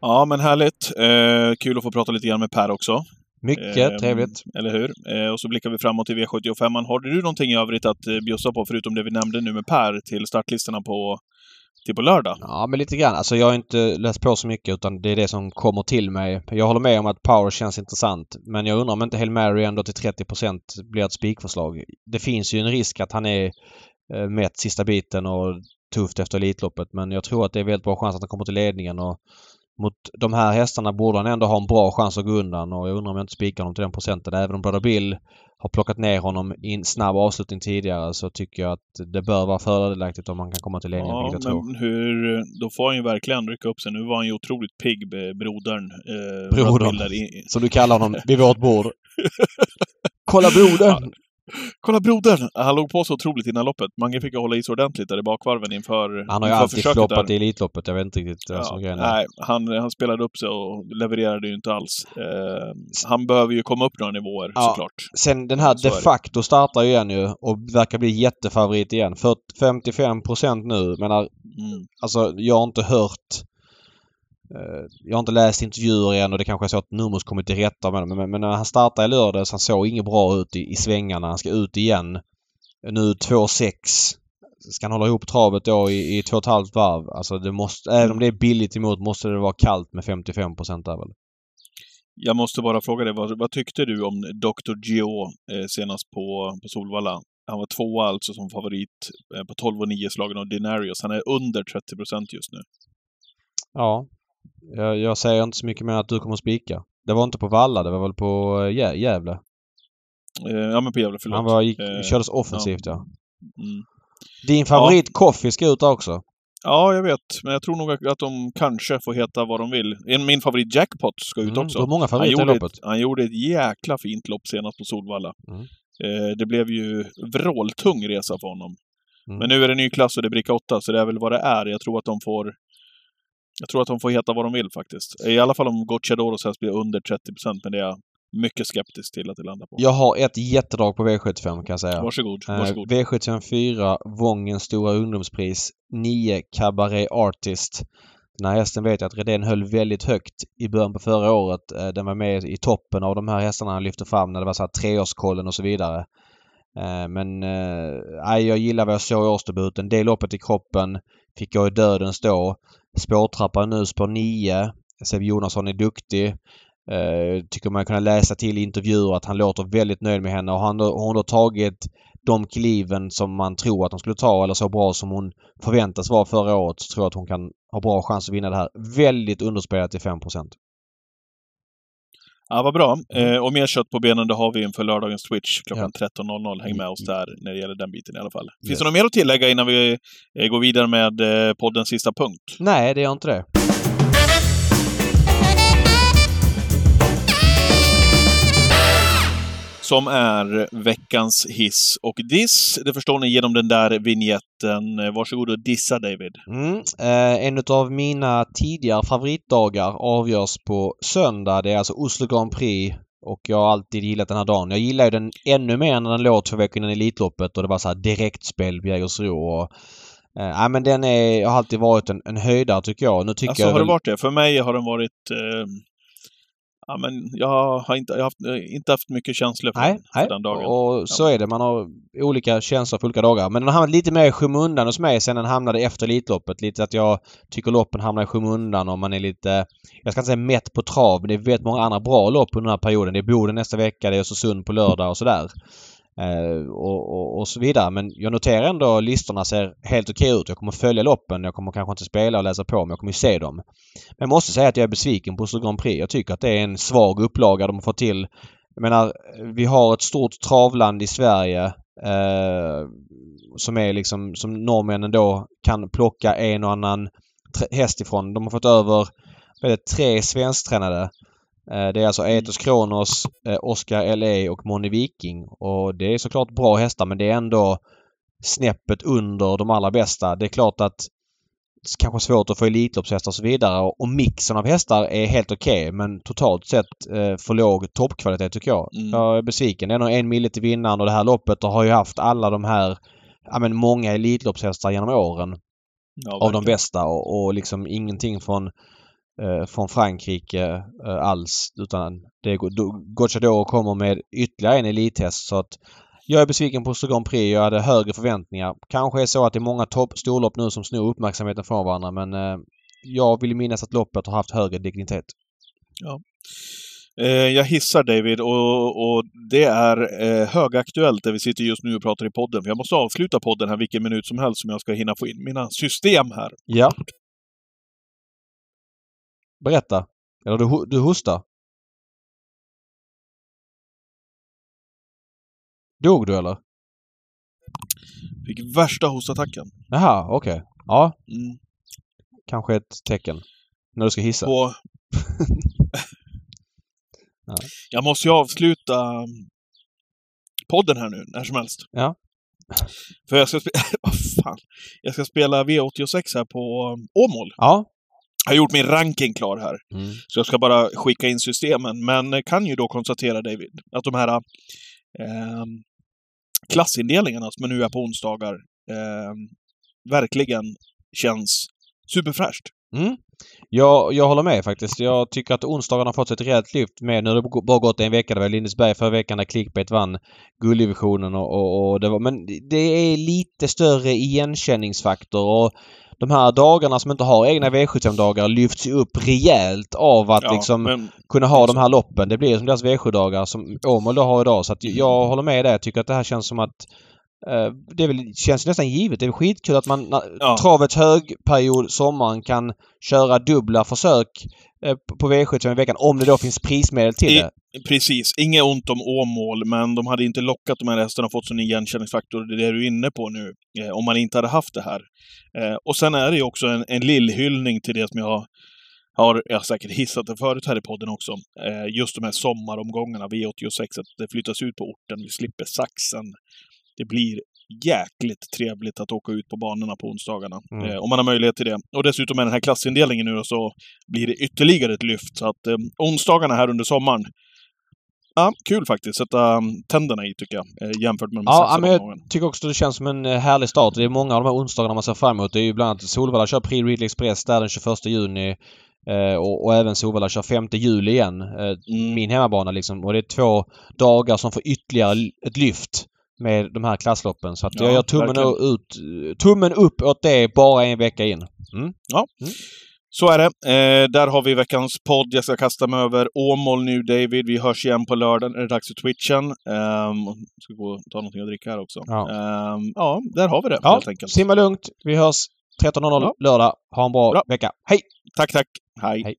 A: Ja, men härligt. Eh, kul att få prata lite grann med Per också.
B: Mycket
A: Eh,
B: trevligt.
A: Eller hur? Eh, och så blickar vi framåt till V75. Har du någonting i övrigt att eh, bjussa på, förutom det vi nämnde nu med Per, till startlistorna på, till på lördag?
B: Ja, men lite grann. Alltså jag har inte läst på så mycket utan det är det som kommer till mig. Jag håller med om att Power känns intressant. Men jag undrar om inte Hail Mary ändå till 30% blir ett spikförslag. Det finns ju en risk att han är eh, mätt sista biten och tufft efter Elitloppet. Men jag tror att det är väldigt bra chans att han kommer till ledningen. Och mot de här hästarna borde han ändå ha en bra chans att gå undan och jag undrar om jag inte spikar honom till den procenten. Även om Brother Bill har plockat ner honom i en snabb avslutning tidigare så tycker jag att det bör vara fördelaktigt om han kan komma till ledningen,
A: Ja,
B: vilket jag tror.
A: men hur... Då får han ju verkligen rycka upp sig. Nu var han ju otroligt pigg, eh, brodern. Eh,
B: Brodern. Som du kallar honom vid vårt bord. Kolla brodern!
A: Kolla brodern! Han låg på så otroligt innan loppet. Mange fick ju hålla i sig ordentligt där i bakvarven inför
B: Han har ju alltid floppat i Elitloppet. Jag vet inte riktigt vad som
A: Ja,
B: grejen. där.
A: nej, han, han spelade upp sig och levererade ju inte alls. Eh, han behöver ju komma upp några nivåer
B: Ja.
A: såklart.
B: Sen den här
A: Så
B: de facto startar ju igen ju och verkar bli jättefavorit igen. För 55 procent nu. Menar,
A: Mm.
B: alltså jag har inte hört jag har inte läst intervjuer än och det kanske är så att Nurmos kommit till rätta med det. Men, men när han startade i lördags, han såg inget bra ut i, i svängarna. Han ska ut igen. Nu 2-6. ska han hålla ihop travet då i, i två och ett halvt varv. Alltså det måste, även om det är billigt emot måste det vara kallt med 55 procent där väl.
A: Jag måste bara fråga dig, vad, vad tyckte du om Dr. Gio eh, senast på, på Solvalla? Han var tvåa alltså som favorit eh, på 12 och 9 slagen av Denarius. Han är under 30 procent just nu.
B: Ja. Jag, jag säger inte så mycket mer att du kommer att spika. Det var inte på Valla, det var väl på eh, Gä- Gävle?
A: Eh, ja, men på Gävle, förlåt.
B: Han var, gick,
A: Eh,
B: kördes offensivt ja.
A: Mm.
B: Din favorit Coffee ska ut också.
A: Ja, jag vet. Men jag tror nog att de kanske får heta vad de vill. En, min favorit Jackpot ska ut
B: Mm,
A: också.
B: du har många
A: Han
B: favoriter i
A: gjorde, ett, han gjorde ett jäkla fint lopp senast på Solvalla.
B: Mm.
A: Eh, det blev ju vråltung resa för honom.
B: Mm.
A: Men nu är det ny klass och det är bricka 8, så det är väl vad det är. Jag tror att de får... Jag tror att de får heta vad de vill faktiskt. I alla fall om Gocciadoros häst blir under 30% men det är jag mycket skeptisk till att det landar på.
B: Jag har ett jättedrag på V75 kan jag säga.
A: Varsågod,
B: Eh,
A: varsågod.
B: V75 4, Vångens stora ungdomspris. 9, Cabaret Artist. Den här hästen vet jag att Redén höll väldigt högt i början på förra året. Eh, Den var med i toppen av de här hästarna han lyfte fram när det var så här treårskollen och så vidare. Eh, Men eh, jag gillar vad jag såg i årsdebuten. Det loppet i kroppen fick jag i dödens då spårtrappan nu, spår 9. Seb Jonasson är duktig. Uh, tycker man kan läsa till intervjuer att han låter väldigt nöjd med henne och han har hon har tagit de kliven som man tror att hon skulle ta eller så bra som hon förväntas vara förra året så tror jag att hon kan ha bra chans att vinna det här. Väldigt underspelat till 5
A: Ja, vad bra. Eh, och mer kött på benen det har vi inför lördagens Twitch klockan
B: Ja.
A: 13.00. Häng med oss där när det gäller den biten i alla fall. Finns
B: Yes.
A: det något mer att tillägga innan vi eh, går vidare med eh, poddens sista punkt?
B: Nej, det gör inte det.
A: Som är veckans hiss och diss. Det förstår ni genom den där vignetten. Varsågod och dissa David.
B: Mm. Eh, en av mina tidigare favoritdagar avgörs på söndag. Det är alltså Oslo Grand Prix. Och jag har alltid gillat den här dagen. Jag gillar ju den ännu mer när den låg två veckor innan Elitloppet och det var så här direktspel på Jägersro. Och, eh, men den är, har alltid varit en, en höjdare tycker jag. Nu tycker
A: Alltså
B: jag
A: har det
B: väl-
A: varit det? För mig har den varit... Eh, ja, men jag har inte jag har haft, eh, inte haft mycket känslor för,
B: Nej,
A: den, för
B: nej.
A: den dagen.
B: och så är det. Man har olika känslor för olika dagar. Men den har hamnat lite mer i skymundan hos mig sen den hamnade efter Elitloppet. Lite att jag tycker loppen hamnar i skymundan och man är lite, jag ska inte säga mätt på trav, men det är väldigt många andra bra lopp under den här perioden. Det är Boden nästa vecka, det är Östersund på lördag och sådär. Eh, och, och, och så vidare. Men jag noterar ändå att listorna ser helt okej ut. Jag kommer följa loppen. Jag kommer kanske inte spela och läsa på men jag kommer ju se dem. Men jag måste säga att jag är besviken på Oslo Grand Prix. Jag tycker att det är en svag upplaga de har fått till. Jag menar, vi har ett stort travland i Sverige eh, som är liksom som norrmännen då kan plocka en och annan häst ifrån. De har fått över det, tre svensktränade. Eh, det är alltså Etos Kronos, eh, Oscar LA och Moni Viking. Och det är såklart bra hästar men det är ändå snäppet under de allra bästa. Det är klart att det är kanske svårt att få Elitloppshästar och så vidare och, mixen av hästar är helt okej men totalt sett eh, för låg toppkvalitet tycker jag.
A: Mm.
B: Jag är besviken. Det är nog en mille till vinnaren och det här loppet har ju haft alla de här, ja men många Elitloppshästar genom åren
A: Ja,
B: av de bästa och, och liksom ingenting från, eh, från Frankrike eh, alls. Utan det är Go- Gocciador kommer med ytterligare en elithäst så att jag är besviken på Grand Prix. Jag hade högre förväntningar. Kanske är så att det är många topp storlopp nu som snor uppmärksamheten från varandra men eh, jag vill minnas att loppet har haft högre dignitet.
A: Eh, jag hissar David och, och det är eh, högaktuellt där vi sitter just nu och pratar i podden. Jag måste avsluta podden här vilken minut som helst om jag ska hinna få in mina system här.
B: Ja. Berätta. Eller du, du hostar? Dog du eller?
A: Fick värsta hostattacken.
B: Jaha, okej. Ja,
A: Mm.
B: kanske ett tecken. När du ska hissa.
A: På...
B: Ja.
A: Jag måste ju avsluta podden här nu, när som helst.
B: Ja.
A: För jag ska spela... Vad fan? Jag ska spela V86 här på Åmål.
B: Ja.
A: Jag har gjort min ranking klar här.
B: Mm.
A: Så jag ska bara skicka in systemen. Men kan ju då konstatera, David, att de här eh, klassindelningarna som nu är på onsdagar eh, verkligen känns superfräscht.
B: Mm. Jag, jag håller med faktiskt. Jag tycker att onsdagarna har fått ett rejält lyft med. Nu har det bara gått en vecka. Det var Lindesberg förra veckan när Clickbait vann gulddivisionen och, och, och det var, men det är lite större igenkänningsfaktor och de här dagarna som inte har egna V75-dagar lyfts ju upp rejält av att
A: Ja,
B: liksom
A: men
B: kunna ha de här loppen. Det blir som deras V7-dagar som Åmål då har idag. Så att jag håller med där. Jag tycker att det här känns som att det är väl, känns nästan givet. Det är skitkul att man
A: Ja.
B: travets högperiod, sommaren, kan köra dubbla försök eh, på- på V75 i veckan om det då finns prismedel till
A: I-
B: det.
A: Precis. Inget ont om Åmål, men de hade inte lockat de här hästarna och fått sån igenkänningsfaktor. Det är det du är inne på nu. Eh, om man inte hade haft det här. Eh, och sen är det ju också en, en lillhyllning till det som jag har har jag har säkert hissat det förut här i podden också. Eh, just de här sommaromgångarna, V86, att det flyttas ut på orten. Vi slipper saxen. Det blir jäkligt trevligt att åka ut på banorna på onsdagarna.
B: Mm.
A: Eh, om man har möjlighet till det. Och dessutom med den här klassindelningen nu så blir det ytterligare ett lyft. Så att eh, onsdagarna här under sommaren, Ja, kul faktiskt. Sätta um, tänderna i tycker jag. Eh, jämfört med de
B: Ja,
A: sex
B: men jag
A: omgångarna.
B: tycker också det känns som en eh, härlig start. Det är många av de här onsdagarna man ser fram emot. Det är ju bland annat Solvalla kör Prix Ridley Express där den 21 juni. Eh, och, och även Solvalla kör 5 juli igen. Eh,
A: Mm.
B: Min hemmabana liksom. Och det är två dagar som får ytterligare ett lyft med de här klassloppen. Så att
A: Ja,
B: jag gör tummen,
A: verkligen.
B: ut, tummen upp åt det bara en vecka in.
A: Så är det. Eh, där har vi veckans podd. Jag ska kasta mig över Åmål nu, David. Vi hörs igen på lördag. är det dags för Twitchen. Um, ska gå och ta någonting att dricka här också.
B: Ja.
A: Ehm, ja, där har vi det
B: Ja,
A: helt enkelt.
B: simma lugnt. Vi hörs 13.00
A: Ja.
B: lördag. Ha en bra,
A: Bra.
B: vecka. Hej!
A: Tack, tack. Hej.
B: Hej.